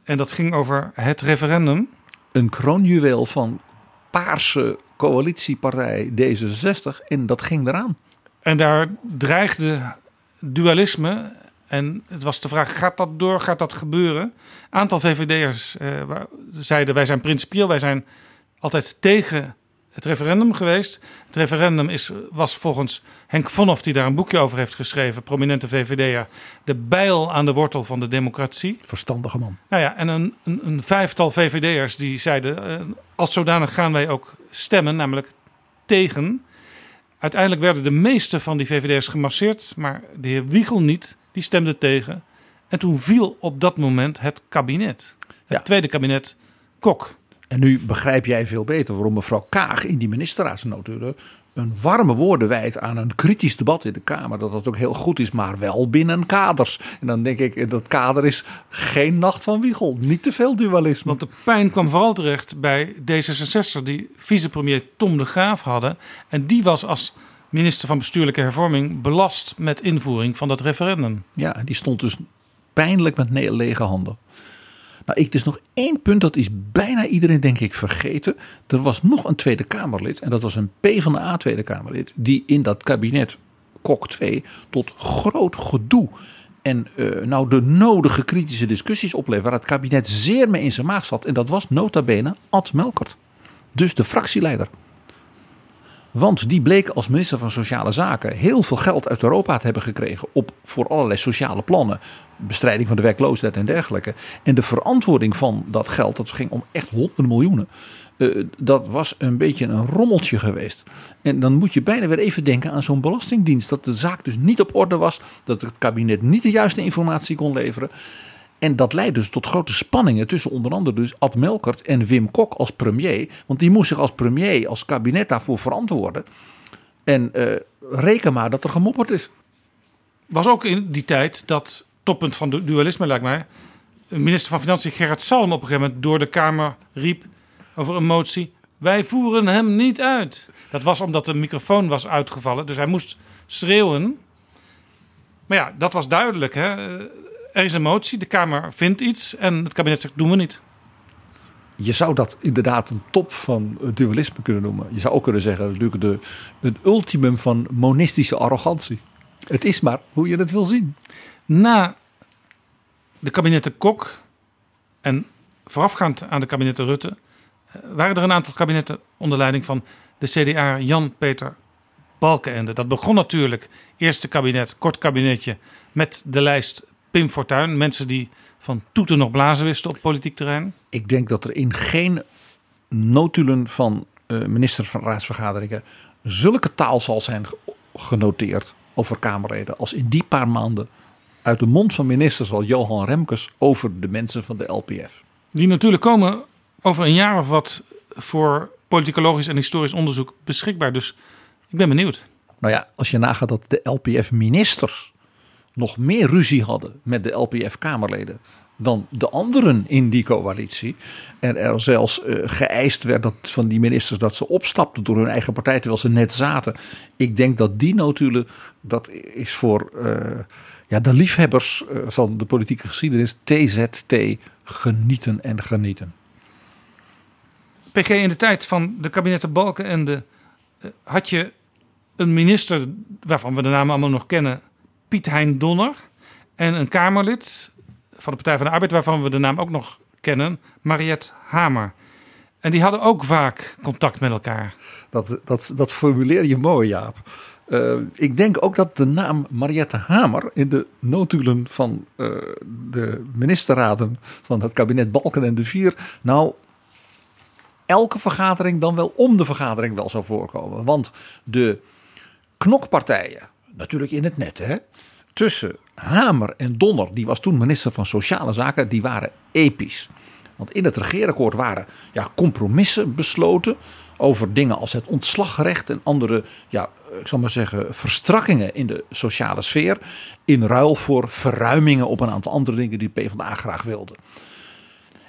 En dat ging over het referendum. Een kroonjuweel van paarse coalitiepartij D66. En dat ging eraan. En daar dreigde dualisme. En het was de vraag, gaat dat door, gaat dat gebeuren? Een aantal VVD'ers eh, wa- zeiden, wij zijn principieel, wij zijn altijd tegen het referendum geweest. Het referendum is, was volgens Henk Vonhoff, die daar een boekje over heeft geschreven, prominente VVD'er, de bijl aan de wortel van de democratie. Verstandige man. Nou ja, en een, een, een vijftal VVD'ers die zeiden, eh, als zodanig gaan wij ook stemmen, namelijk tegen. Uiteindelijk werden de meeste van die VVD'ers gemasseerd, maar de heer Wiegel niet, die stemde tegen. En toen viel op dat moment het kabinet. Het tweede kabinet Kok. En nu begrijp jij veel beter waarom mevrouw Kaag in die ministerraadsnotulen een warme woorden wijdt aan een kritisch debat in de Kamer. Dat dat ook heel goed is, maar wel binnen kaders. En dan denk ik, dat kader is geen nacht van Wiegel. Niet te veel dualisme. Want de pijn kwam vooral terecht bij D66, die vicepremier Tom de Graaf hadden. En die was als minister van Bestuurlijke Hervorming belast met invoering van dat referendum. Ja, die stond dus pijnlijk met lege handen. Nou, ik, er is nog één punt, dat is bijna iedereen denk ik vergeten. Er was nog een Tweede Kamerlid, en dat was een PvdA Tweede Kamerlid, die in dat kabinet Kok 2 tot groot gedoe en eh, nou de nodige kritische discussies opleverde, waar het kabinet zeer mee in zijn maag zat. En dat was nota bene Ad Melkert, dus de fractieleider. Want die bleek als minister van Sociale Zaken heel veel geld uit Europa te hebben gekregen op, voor allerlei sociale plannen. Bestrijding van de werkloosheid en dergelijke. En de verantwoording van dat geld, dat ging om echt honderden miljoenen. eh, dat was een beetje een rommeltje geweest. En dan moet je bijna weer even denken aan zo'n belastingdienst. Dat de zaak dus niet op orde was. Dat het kabinet niet de juiste informatie kon leveren. En dat leidde dus tot grote spanningen tussen onder andere dus Ad Melkert en Wim Kok als premier. Want die moest zich als premier, als kabinet daarvoor verantwoorden. En eh, reken maar dat er gemopperd is. Was ook in die tijd dat toppunt van du- dualisme, lijkt mij. Minister van Financiën Gerrit Salm op een gegeven moment door de Kamer riep over een motie. Wij voeren hem niet uit. Dat was omdat de microfoon was uitgevallen, dus hij moest schreeuwen. Maar ja, dat was duidelijk. Hè? Er is een motie, de Kamer vindt iets en het kabinet zegt doen we niet. Je zou dat inderdaad een top van het dualisme kunnen noemen. Je zou ook kunnen zeggen, natuurlijk de, een ultimum van monistische arrogantie. Het is maar hoe je het wil zien. Na de kabinetten Kok en voorafgaand aan de kabinetten Rutte eh, waren er een aantal kabinetten onder leiding van de CDA Jan-Peter Balkenende. Dat begon natuurlijk eerste kabinet, kort kabinetje, met de lijst Pim Fortuyn. Mensen die van toeten nog blazen wisten op politiek terrein. Ik denk dat er in geen notulen van eh, minister van raadsvergaderingen zulke taal zal zijn ge- genoteerd over Kamerleden als in die paar maanden uit de mond van ministers al Johan Remkes over de mensen van de LPF. Die natuurlijk komen over een jaar of wat voor politicologisch en historisch onderzoek beschikbaar. Dus ik ben benieuwd. Nou ja, als je nagaat dat de LPF-ministers nog meer ruzie hadden met de LPF-Kamerleden dan de anderen in die coalitie. En er zelfs eh, geëist werd dat van die ministers dat ze opstapten door hun eigen partij terwijl ze net zaten. Ik denk dat die notulen, dat is voor eh, ja, de liefhebbers eh, van de politieke geschiedenis TZT genieten en genieten. PG, in de tijd van de kabinetten Balkenende eh, had je een minister waarvan we de namen allemaal nog kennen, Piet Hein Donner. En een Kamerlid van de Partij van de Arbeid, waarvan we de naam ook nog kennen, Mariette Hamer. En die hadden ook vaak contact met elkaar. Dat, dat, dat formuleer je mooi, Jaap. Eh, ik denk ook dat de naam Mariette Hamer in de notulen van eh, de ministerraden van het kabinet Balken en de Vier. Nou, elke vergadering dan wel om de vergadering wel zou voorkomen. Want de knokpartijen, natuurlijk in het net, hè, tussen Hamer en Donner, die was toen minister van Sociale Zaken, die waren episch. Want in het regeerakkoord waren ja, compromissen besloten over dingen als het ontslagrecht en andere, ja, ik zal maar zeggen, verstrakkingen in de sociale sfeer. In ruil voor verruimingen op een aantal andere dingen die PvdA graag wilde.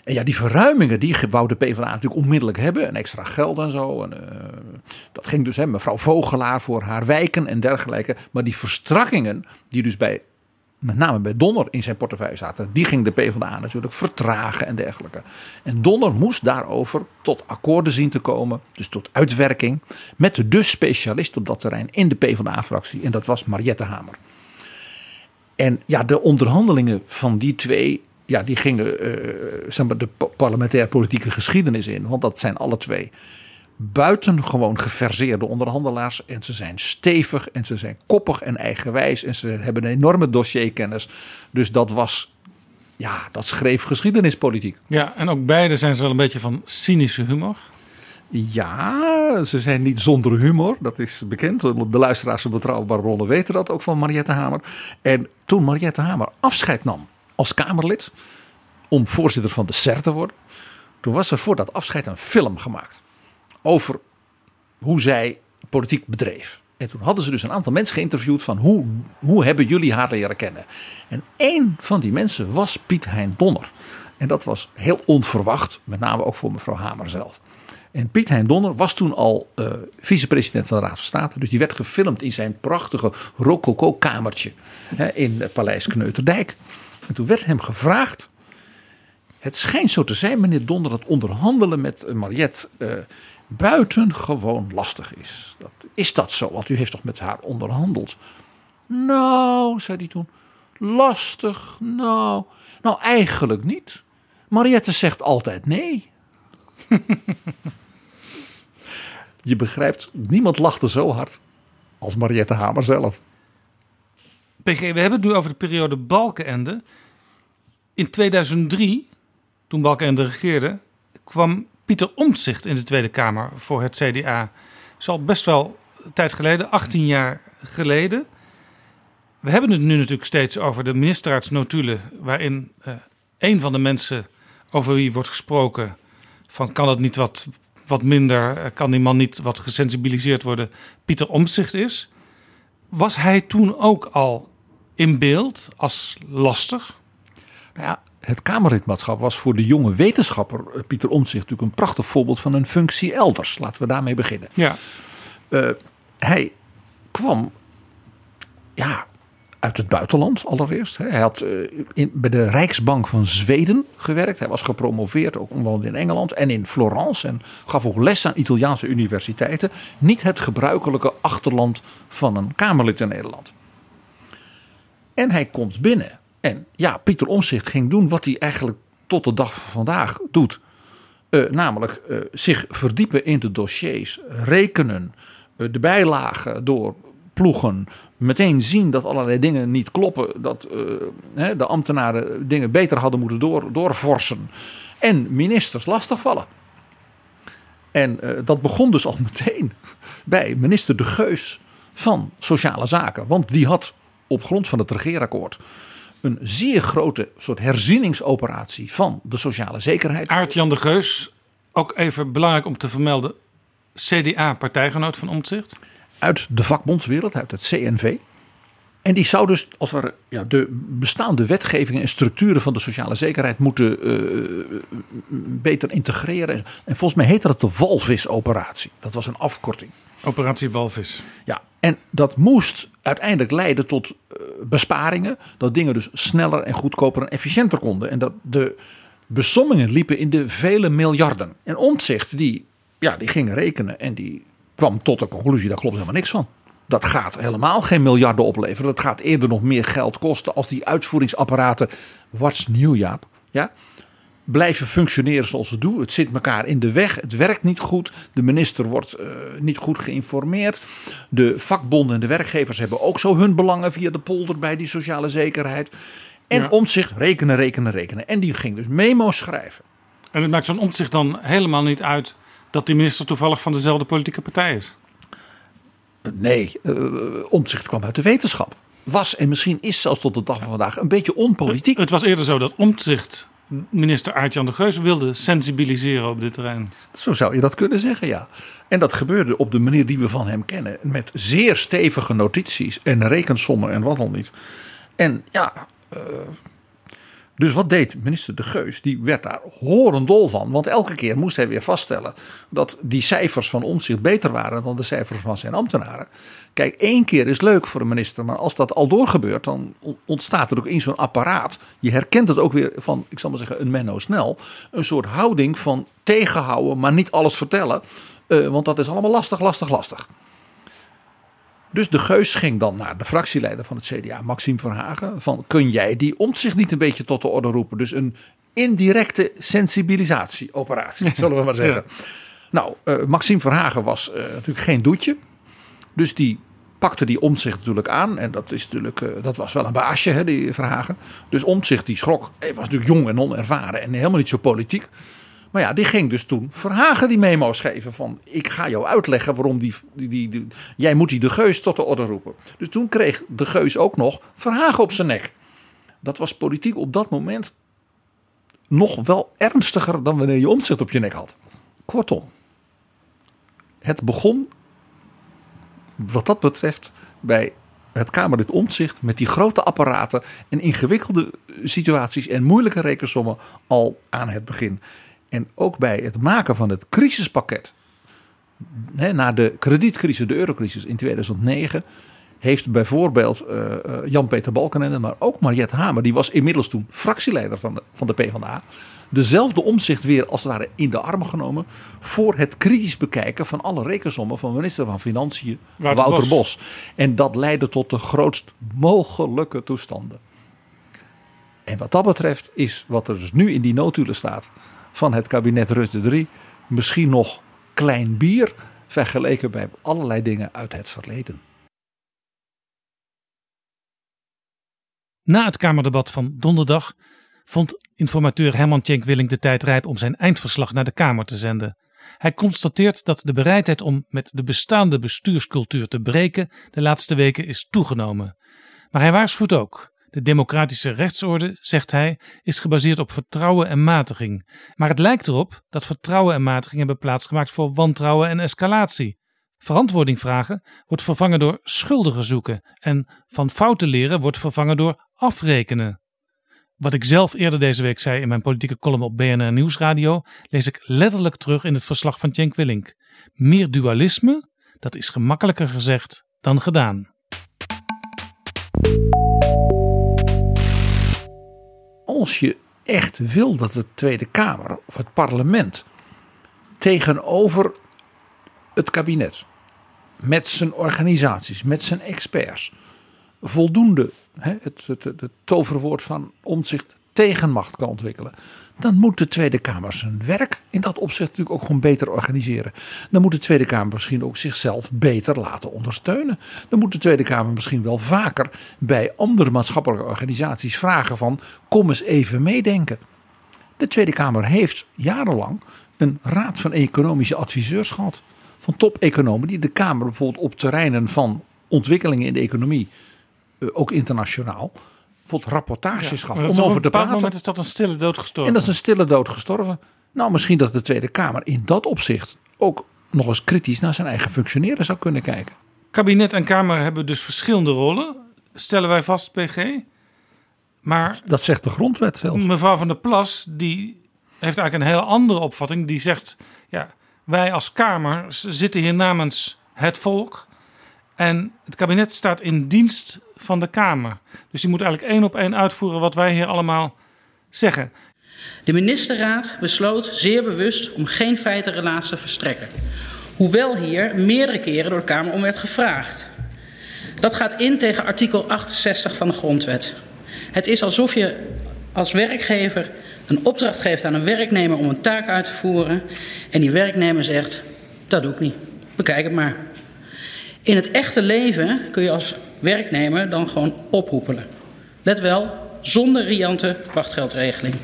En ja, die verruimingen, die wou de PvdA natuurlijk onmiddellijk hebben. En extra geld en zo. En, eh, dat ging dus, hè, mevrouw Vogelaar voor haar wijken en dergelijke. Maar die verstrakkingen, die dus bij, met name bij Donner in zijn portefeuille zaten. Die ging de PvdA natuurlijk vertragen en dergelijke. En Donner moest daarover tot akkoorden zien te komen. Dus tot uitwerking. Met de specialist op dat terrein in de PvdA-fractie. En dat was Mariette Hamer. En ja, de onderhandelingen van die twee, ja, die gingen eh, zeg maar de pa- parlementaire politieke geschiedenis in. Want dat zijn alle twee buitengewoon geverseerde onderhandelaars. En ze zijn stevig en ze zijn koppig en eigenwijs. En ze hebben een enorme dossierkennis. Dus dat was, ja, dat schreef geschiedenispolitiek. Ja, en ook beide zijn ze wel een beetje van cynische humor. Ja, ze zijn niet zonder humor. Dat is bekend. De luisteraars van Betrouwbare Bronnen weten dat ook van Mariette Hamer. En toen Mariette Hamer afscheid nam als Kamerlid... om voorzitter van de SER te worden... toen was er voor dat afscheid een film gemaakt. Over hoe zij politiek bedreef. En toen hadden ze dus een aantal mensen geïnterviewd van hoe, hoe hebben jullie haar leren kennen. En één van die mensen was Piet Hein Donner. En dat was heel onverwacht, met name ook voor mevrouw Hamer zelf. En Piet Hein Donner was toen al uh, vicepresident van de Raad van State. Dus die werd gefilmd in zijn prachtige rococo-kamertje in Paleis Kneuterdijk. En toen werd hem gevraagd. Het schijnt zo te zijn, meneer Donner, dat onderhandelen met Mariette uh, buitengewoon lastig is. Dat, is dat zo? Want u heeft toch met haar onderhandeld? Nou, zei hij toen, lastig, nou, nou eigenlijk niet. Mariette zegt altijd nee. Je begrijpt, niemand lachte zo hard als Mariette Hamer zelf. PG, we hebben het nu over de periode Balkenende. In 2003, toen Balkenende regeerde, kwam Pieter Omtzigt in de Tweede Kamer voor het CDA. Is al best wel een tijd geleden, 18 jaar geleden. We hebben het nu natuurlijk steeds over de ministerraadsnotulen, waarin een van de mensen over wie wordt gesproken van kan het niet wat, wat minder, eh, kan die man niet wat gesensibiliseerd worden, Pieter Omtzigt is. Was hij toen ook al in beeld als lastig? Nou ja, het Kamerlidmaatschap was voor de jonge wetenschapper eh, Pieter Omtzigt natuurlijk een prachtig voorbeeld van een functie elders. Laten we daarmee beginnen. Ja. Uh, hij kwam ja, uit het buitenland allereerst. Hij had eh, in, bij de Rijksbank van Zweden gewerkt. Hij was gepromoveerd, ook onder in Engeland en in Florence. En gaf ook les aan Italiaanse universiteiten. Niet het gebruikelijke achterland van een Kamerlid in Nederland. En hij komt binnen. En ja, Pieter Omzicht ging doen wat hij eigenlijk tot de dag van vandaag doet. Uh, namelijk uh, zich verdiepen in de dossiers, rekenen, de bijlagen door ploegen meteen zien dat allerlei dingen niet kloppen. Dat de ambtenaren dingen beter hadden moeten door, doorforsen. En ministers lastigvallen. En dat begon dus al meteen bij minister De Geus van Sociale Zaken. Want die had op grond van het regeerakkoord een zeer grote soort herzieningsoperatie van de sociale zekerheid. Aart-Jan De Geus, ook even belangrijk om te vermelden, CDA-partijgenoot van Omtzigt uit de vakbondswereld, uit het CNV. En die zou dus als er ja, de bestaande wetgevingen en structuren van de sociale zekerheid moeten uh, beter integreren. En volgens mij heette dat de Walvis-operatie. Dat was een afkorting. Operatie Walvis. Ja, en dat moest uiteindelijk leiden tot uh, besparingen. Dat dingen dus sneller en goedkoper en efficiënter konden. En dat de besommingen liepen in de vele miljarden. En Omtzigt, die, ja, die ging rekenen en die kwam tot de conclusie, daar klopt helemaal niks van. Dat gaat helemaal geen miljarden opleveren. Dat gaat eerder nog meer geld kosten als die uitvoeringsapparaten, what's new Jaap, ja, blijven functioneren zoals ze doen. Het zit elkaar in de weg, het werkt niet goed. De minister wordt uh, niet goed geïnformeerd. De vakbonden en de werkgevers hebben ook zo hun belangen via de polder bij die sociale zekerheid. En ja. omzicht rekenen, rekenen, rekenen. En die ging dus memo's schrijven. En het maakt zo'n omzicht dan helemaal niet uit dat die minister toevallig van dezelfde politieke partij is? Nee, uh, Omtzigt kwam uit de wetenschap. Was en misschien is zelfs tot de dag van vandaag een beetje onpolitiek. Het was eerder zo dat Omtzigt minister Aart-Jan de Geus wilde sensibiliseren op dit terrein. Zo zou je dat kunnen zeggen, ja. En dat gebeurde op de manier die we van hem kennen. Met zeer stevige notities en rekensommen en wat al niet. En ja, uh, dus wat deed minister De Geus? Die werd daar horendol van. Want elke keer moest hij weer vaststellen dat die cijfers van omzicht beter waren dan de cijfers van zijn ambtenaren. Kijk, één keer is leuk voor een minister, maar als dat al doorgebeurt, dan ontstaat er ook in zo'n apparaat. Je herkent het ook weer van, ik zal maar zeggen, een Menno Snel. Een soort houding van tegenhouden, maar niet alles vertellen. Uh, want dat is allemaal lastig, lastig, lastig. Dus de Geus ging dan naar de fractieleider van het CDA, Maxime Verhagen. Van kun jij die omzicht niet een beetje tot de orde roepen? Dus een indirecte sensibilisatieoperatie, zullen we maar zeggen. Ja. Nou, uh, Maxime Verhagen was uh, natuurlijk geen doetje. Dus die pakte die omzicht natuurlijk aan. En dat, is natuurlijk, uh, dat was wel een baasje, hè, die Verhagen. Dus omzicht die schrok. Hij was natuurlijk jong en onervaren en helemaal niet zo politiek. Maar ja, die ging dus toen Verhagen die memo's geven van ik ga jou uitleggen waarom die, die, die, jij moet die de Geus tot de orde roepen. Dus toen kreeg de Geus ook nog Verhagen op zijn nek. Dat was politiek op dat moment nog wel ernstiger dan wanneer je omzicht op je nek had. Kortom, het begon wat dat betreft bij het Kamerlid Omtzigt met die grote apparaten en ingewikkelde situaties en moeilijke rekensommen al aan het begin. En ook bij het maken van het crisispakket. Hè, na de kredietcrisis, de eurocrisis in 2009 heeft bijvoorbeeld uh, Jan-Peter Balkenende, maar ook Mariette Hamer, die was inmiddels toen fractieleider van de, van de PvdA, dezelfde omzicht weer als het ware in de armen genomen voor het kritisch bekijken van alle rekensommen van minister van Financiën Wouter, Wouter Bos. En dat leidde tot de grootst mogelijke toestanden. En wat dat betreft is wat er dus nu in die notulen staat van het kabinet Rutte 3 misschien nog klein bier vergeleken bij allerlei dingen uit het verleden. Na het Kamerdebat van donderdag vond informateur Herman Tjenk Willing de tijd rijp om zijn eindverslag naar de Kamer te zenden. Hij constateert dat de bereidheid om met de bestaande bestuurscultuur te breken de laatste weken is toegenomen. Maar hij waarschuwt ook. De democratische rechtsorde, zegt hij, is gebaseerd op vertrouwen en matiging. Maar het lijkt erop dat vertrouwen en matiging hebben plaatsgemaakt voor wantrouwen en escalatie. Verantwoording vragen wordt vervangen door schuldigen zoeken en van fouten leren wordt vervangen door afrekenen. Wat ik zelf eerder deze week zei in mijn politieke column op BNR Nieuwsradio, lees ik letterlijk terug in het verslag van Cenk Willink. Meer dualisme, dat is gemakkelijker gezegd dan gedaan. Als je echt wil dat de Tweede Kamer of het parlement tegenover het kabinet met zijn organisaties, met zijn experts, voldoende het, het, het, toverwoord van omzicht tegenmacht kan ontwikkelen. Dan moet de Tweede Kamer zijn werk in dat opzicht natuurlijk ook gewoon beter organiseren. Dan moet de Tweede Kamer misschien ook zichzelf beter laten ondersteunen. Dan moet de Tweede Kamer misschien wel vaker bij andere maatschappelijke organisaties vragen van kom eens even meedenken. De Tweede Kamer heeft jarenlang een raad van economische adviseurs gehad. Van top-economen die de Kamer bijvoorbeeld op terreinen van ontwikkelingen in de economie eh, ook internationaal, bijvoorbeeld rapportages gaf om over te praten. moment is dat een stille dood gestorven. En dat is een stille dood gestorven. Nou, misschien dat de Tweede Kamer in dat opzicht ook nog eens kritisch naar zijn eigen functioneren zou kunnen kijken. Kabinet en Kamer hebben dus verschillende rollen, stellen wij vast, PG. Maar dat zegt de grondwet zelfs. Mevrouw van der Plas, die heeft eigenlijk een hele andere opvatting. Die zegt, ja, wij als Kamer zitten hier namens het volk. En het kabinet staat in dienst van de Kamer. Dus die moet eigenlijk één op één uitvoeren wat wij hier allemaal zeggen. De ministerraad besloot zeer bewust om geen feitenrelatie te verstrekken. Hoewel hier meerdere keren door de Kamer om werd gevraagd. Dat gaat in tegen artikel 68 van de Grondwet. Het is alsof je als werkgever een opdracht geeft aan een werknemer om een taak uit te voeren. En die werknemer zegt: Dat doe ik niet. Bekijk het maar. In het echte leven kun je als werknemer dan gewoon oproepelen. Let wel, zonder riante wachtgeldregeling.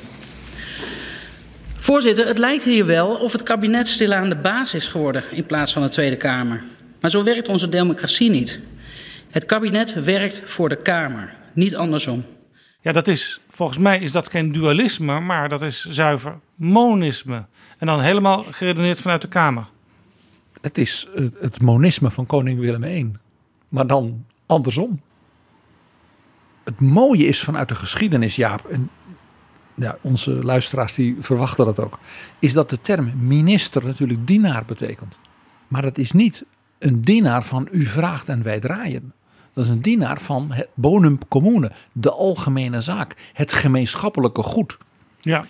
Voorzitter, het lijkt hier wel of het kabinet stilaan de baas is geworden in plaats van de Tweede Kamer. Maar zo werkt onze democratie niet. Het kabinet werkt voor de Kamer, niet andersom. Ja, dat is, volgens mij is dat geen dualisme, maar dat is zuiver monisme. En dan helemaal geredeneerd vanuit de Kamer het is het monisme van koning Willem I. Maar dan andersom. Het mooie is vanuit de geschiedenis, Jaap, en ja, onze luisteraars die verwachten dat ook, is dat de term minister natuurlijk dienaar betekent. Maar dat is niet een dienaar van u vraagt en wij draaien. Dat is een dienaar van het bonum commune, de algemene zaak, het gemeenschappelijke goed. Ja,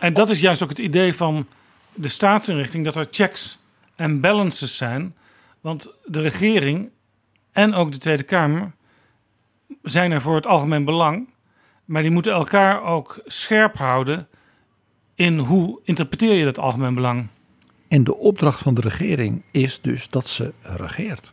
en dat is juist ook het idee van de staatsinrichting, dat er checks en balances zijn. Want de regering en ook de Tweede Kamer zijn er voor het algemeen belang. Maar die moeten elkaar ook scherp houden in hoe interpreteer je dat algemeen belang. En de opdracht van de regering is dus dat ze regeert.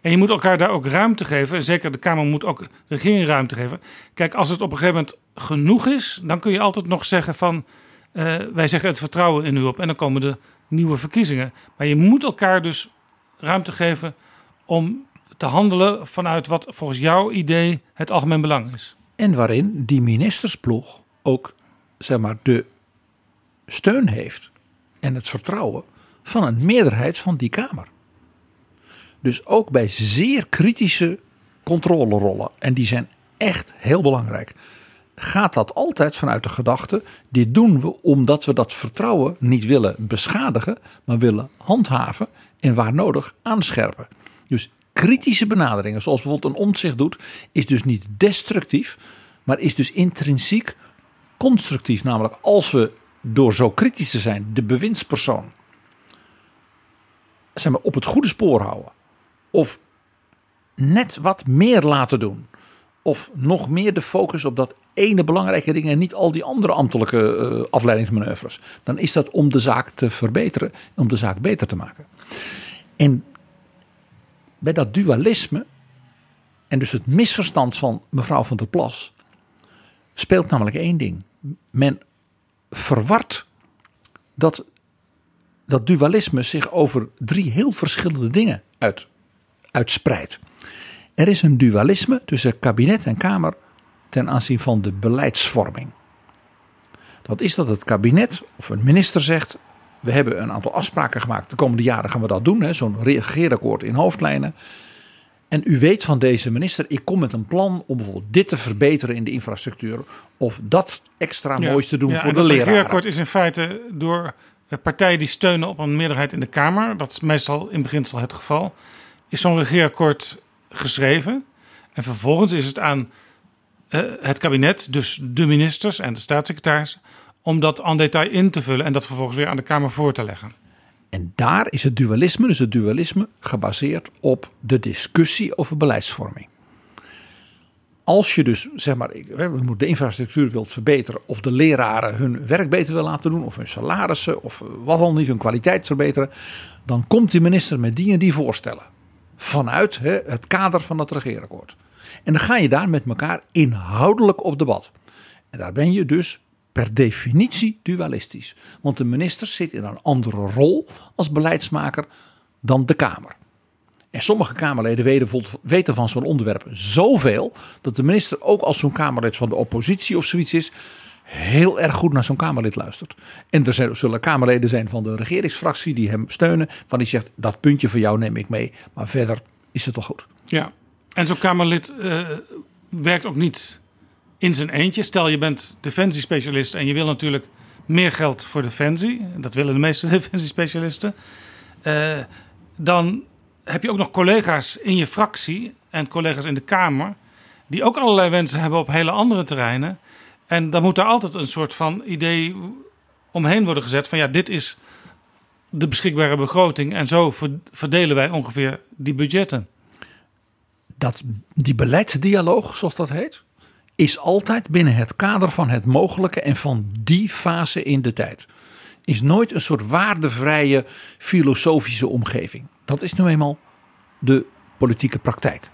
En je moet elkaar daar ook ruimte geven. En zeker de Kamer moet ook de regering ruimte geven. Kijk, als het op een gegeven moment genoeg is, dan kun je altijd nog zeggen van uh, wij zeggen het vertrouwen in u op. En dan komen de nieuwe verkiezingen. Maar je moet elkaar dus ruimte geven om te handelen vanuit wat volgens jouw idee het algemeen belang is. En waarin die ministersploeg ook zeg maar, de steun heeft en het vertrouwen van een meerderheid van die Kamer. Dus ook bij zeer kritische controlerollen, en die zijn echt heel belangrijk. Gaat dat altijd vanuit de gedachte: dit doen we omdat we dat vertrouwen niet willen beschadigen, maar willen handhaven en waar nodig aanscherpen. Dus kritische benaderingen, zoals bijvoorbeeld een omzicht doet, is dus niet destructief, maar is dus intrinsiek constructief. Namelijk als we door zo kritisch te zijn de bewindspersoon zeg maar, op het goede spoor houden, of net wat meer laten doen, of nog meer de focus op dat ene belangrijke ding en niet al die andere ambtelijke uh, afleidingsmanoeuvres, dan is dat om de zaak te verbeteren, om de zaak beter te maken. En bij dat dualisme en dus het misverstand van mevrouw van der Plas speelt namelijk één ding. Men verwart dat dat dualisme zich over drie heel verschillende dingen uit, uitspreidt. Er is een dualisme tussen kabinet en Kamer ten aanzien van de beleidsvorming. Dat is dat het kabinet of een minister zegt: We hebben een aantal afspraken gemaakt. De komende jaren gaan we dat doen. Zo'n regeerakkoord in hoofdlijnen. En u weet van deze minister, ik kom met een plan om bijvoorbeeld dit te verbeteren in de infrastructuur. Of dat extra moois te doen ja, voor de leraren. Het regeerakkoord is in feite door partijen die steunen op een meerderheid in de Kamer. Dat is meestal in beginsel het geval. Is zo'n regeerakkoord geschreven. En vervolgens is het aan uh, het kabinet, dus de ministers en de staatssecretaris, om dat aan detail in te vullen en dat vervolgens weer aan de Kamer voor te leggen. En daar is het dualisme, dus het dualisme, gebaseerd op de discussie over beleidsvorming. Als je dus, zeg maar, de infrastructuur wilt verbeteren, of de leraren hun werk beter wil laten doen, of hun salarissen, of wat dan niet, hun kwaliteit verbeteren, dan komt die minister met die en die voorstellen. Vanuit hè, het kader van het regeerakkoord. En dan ga je daar met elkaar inhoudelijk op debat. En daar ben je dus per definitie dualistisch. Want de minister zit in een andere rol als beleidsmaker dan de Kamer. En sommige Kamerleden weten van zo'n onderwerp zoveel dat de minister ook als zo'n Kamerlid van de oppositie of zoiets is, heel erg goed naar zo'n Kamerlid luistert. En er zullen Kamerleden zijn van de regeringsfractie die hem steunen, van die zegt dat puntje van jou neem ik mee, maar verder is het al goed. Ja, en zo'n Kamerlid uh, werkt ook niet in zijn eentje. Stel je bent defensiespecialist en je wil natuurlijk meer geld voor defensie. Dat willen de meeste defensiespecialisten. Uh, dan heb je ook nog collega's in je fractie en collega's in de Kamer. die ook allerlei wensen hebben op hele andere terreinen. En dan moet er altijd een soort van idee omheen worden gezet: van ja, dit is de beschikbare begroting. En zo verdelen wij ongeveer die budgetten. Dat, die beleidsdialoog, zoals dat heet, is altijd binnen het kader van het mogelijke en van die fase in de tijd. Is nooit een soort waardevrije filosofische omgeving. Dat is nu eenmaal de politieke praktijk.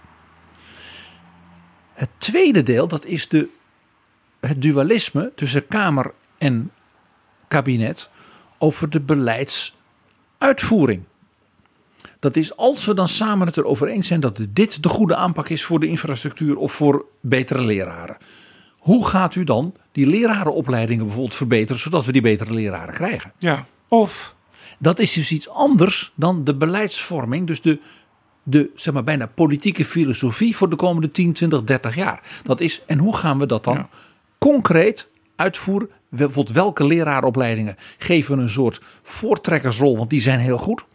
Het tweede deel, dat is de, het dualisme tussen Kamer en kabinet over de beleidsuitvoering. Dat is als we dan samen het erover eens zijn dat dit de goede aanpak is voor de infrastructuur of voor betere leraren. Hoe gaat u dan die lerarenopleidingen bijvoorbeeld verbeteren zodat we die betere leraren krijgen? Ja, of dat is dus iets anders dan de beleidsvorming, dus de, de zeg maar, bijna politieke filosofie voor de komende 10, 20, 30 jaar. Dat is, en hoe gaan we dat dan concreet uitvoeren? Bijvoorbeeld welke leraaropleidingen geven een soort voortrekkersrol, want die zijn heel goed.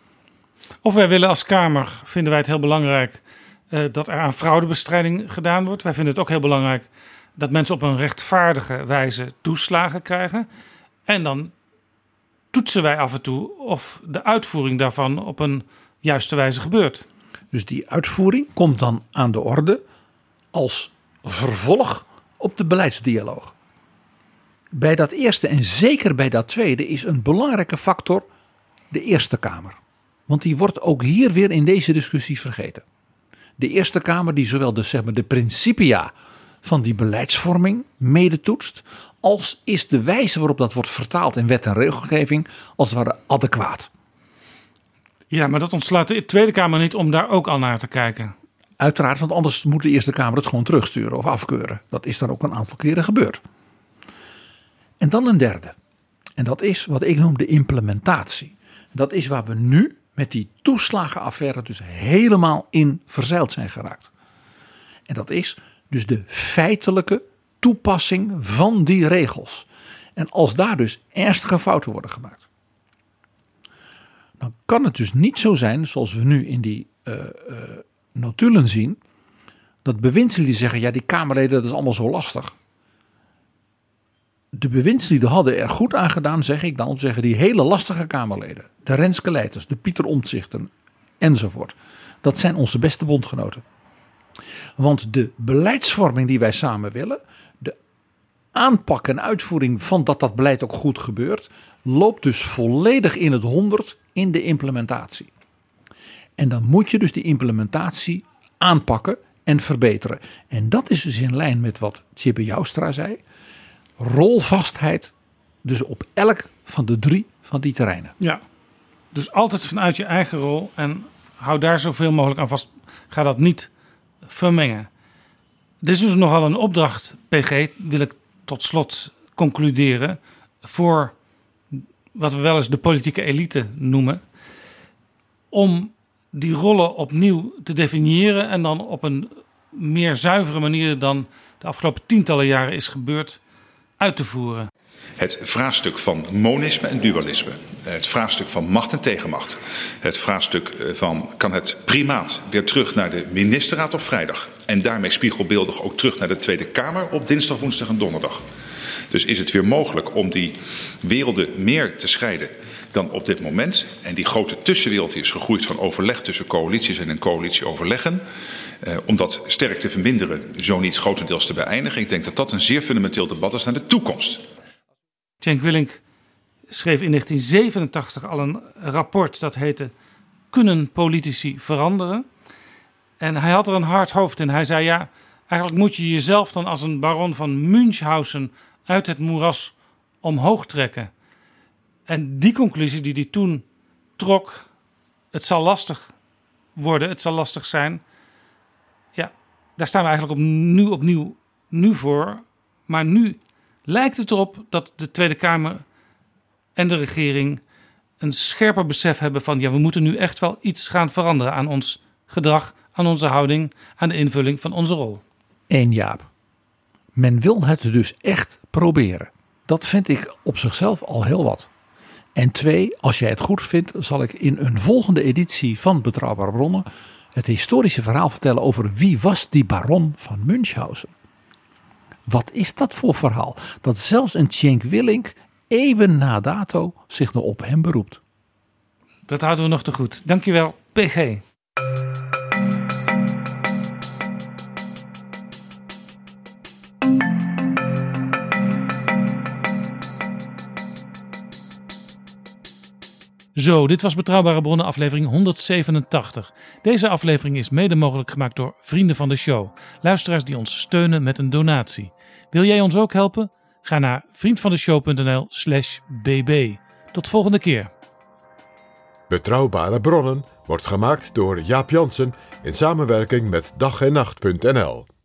Of wij willen als Kamer, vinden wij het heel belangrijk uh, dat er aan fraudebestrijding gedaan wordt. Wij vinden het ook heel belangrijk dat mensen op een rechtvaardige wijze toeslagen krijgen. En dan toetsen wij af en toe of de uitvoering daarvan op een juiste wijze gebeurt. Dus die uitvoering komt dan aan de orde als vervolg op de beleidsdialoog. Bij dat eerste en zeker bij dat tweede is een belangrijke factor de Eerste Kamer. Want die wordt ook hier weer in deze discussie vergeten. De Eerste Kamer die zowel de, zeg maar, de principia van die beleidsvorming mede toetst, als is de wijze waarop dat wordt vertaald in wet en regelgeving als het ware adequaat. Ja, maar dat ontslaat de Tweede Kamer niet om daar ook al naar te kijken. Uiteraard, want anders moet de Eerste Kamer het gewoon terugsturen of afkeuren. Dat is dan ook een aantal keren gebeurd. En dan een derde. En dat is wat ik noem de implementatie. Dat is waar we nu met die toeslagenaffaire dus helemaal in verzeild zijn geraakt. En dat is dus de feitelijke toepassing van die regels. En als daar dus ernstige fouten worden gemaakt, dan kan het dus niet zo zijn, zoals we nu in die uh, uh, notulen zien, dat bewindslieden zeggen: ja, die Kamerleden, dat is allemaal zo lastig. De bewindslieden hadden er goed aan gedaan, zeg ik dan, zeggen die hele lastige Kamerleden, de Renske Leiters, de Pieter Omtzigten enzovoort. Dat zijn onze beste bondgenoten. Want de beleidsvorming die wij samen willen, de aanpak en uitvoering van dat dat beleid ook goed gebeurt, loopt dus volledig in het honderd in de implementatie. En dan moet je dus die implementatie aanpakken en verbeteren. En dat is dus in lijn met wat Tjibbe Joustra zei. Rolvastheid, dus op elk van de drie van die terreinen. Ja, dus altijd vanuit je eigen rol en hou daar zoveel mogelijk aan vast. Ga dat niet vermengen. Dit is dus nogal een opdracht, PG, wil ik tot slot concluderen. Voor wat we wel eens de politieke elite noemen. Om die rollen opnieuw te definiëren en dan op een meer zuivere manier dan de afgelopen tientallen jaren is gebeurd, uit te voeren. Het vraagstuk van monisme en dualisme. Het vraagstuk van macht en tegenmacht. Het vraagstuk eh, van kan het primaat weer terug naar de ministerraad op vrijdag. En daarmee spiegelbeeldig ook terug naar de Tweede Kamer op dinsdag, woensdag en donderdag. Dus is het weer mogelijk om die werelden meer te scheiden dan op dit moment. En die grote tussenwereld die is gegroeid van overleg tussen coalities en een coalitie overleggen. Eh, om dat sterk te verminderen, zo niet grotendeels te beëindigen. Ik denk dat dat een zeer fundamenteel debat is naar de toekomst. Cenk Willink schreef in 1987 al een rapport dat heette Kunnen politici veranderen? En hij had er een hard hoofd in. Hij zei ja, eigenlijk moet je jezelf dan als een baron van Münchhausen uit het moeras omhoog trekken. En die conclusie die hij toen trok, het zal lastig worden, het zal lastig zijn. Ja, daar staan we eigenlijk op, nu opnieuw nu voor. Maar nu lijkt het erop dat de Tweede Kamer en de regering een scherper besef hebben van ja, we moeten nu echt wel iets gaan veranderen aan ons gedrag, aan onze houding, aan de invulling van onze rol. Eén Jaap. Men wil het dus echt proberen. Dat vind ik op zichzelf al heel wat. En twee, als jij het goed vindt, zal ik in een volgende editie van Betrouwbare Bronnen het historische verhaal vertellen over wie was die baron van Münchhausen. Wat is dat voor verhaal? Dat zelfs een Tjenk Willink even na dato zich nog op hem beroept. Dat houden we nog te goed. Dankjewel, PG. Zo, dit was Betrouwbare Bronnen aflevering 187. Deze aflevering is mede mogelijk gemaakt door vrienden van de show. Luisteraars die ons steunen met een donatie. Wil jij ons ook helpen? Ga naar vriendvandeshow.nl slash bb. Tot volgende keer. Betrouwbare Bronnen wordt gemaakt door Jaap Jansen in samenwerking met dag en nacht.nl.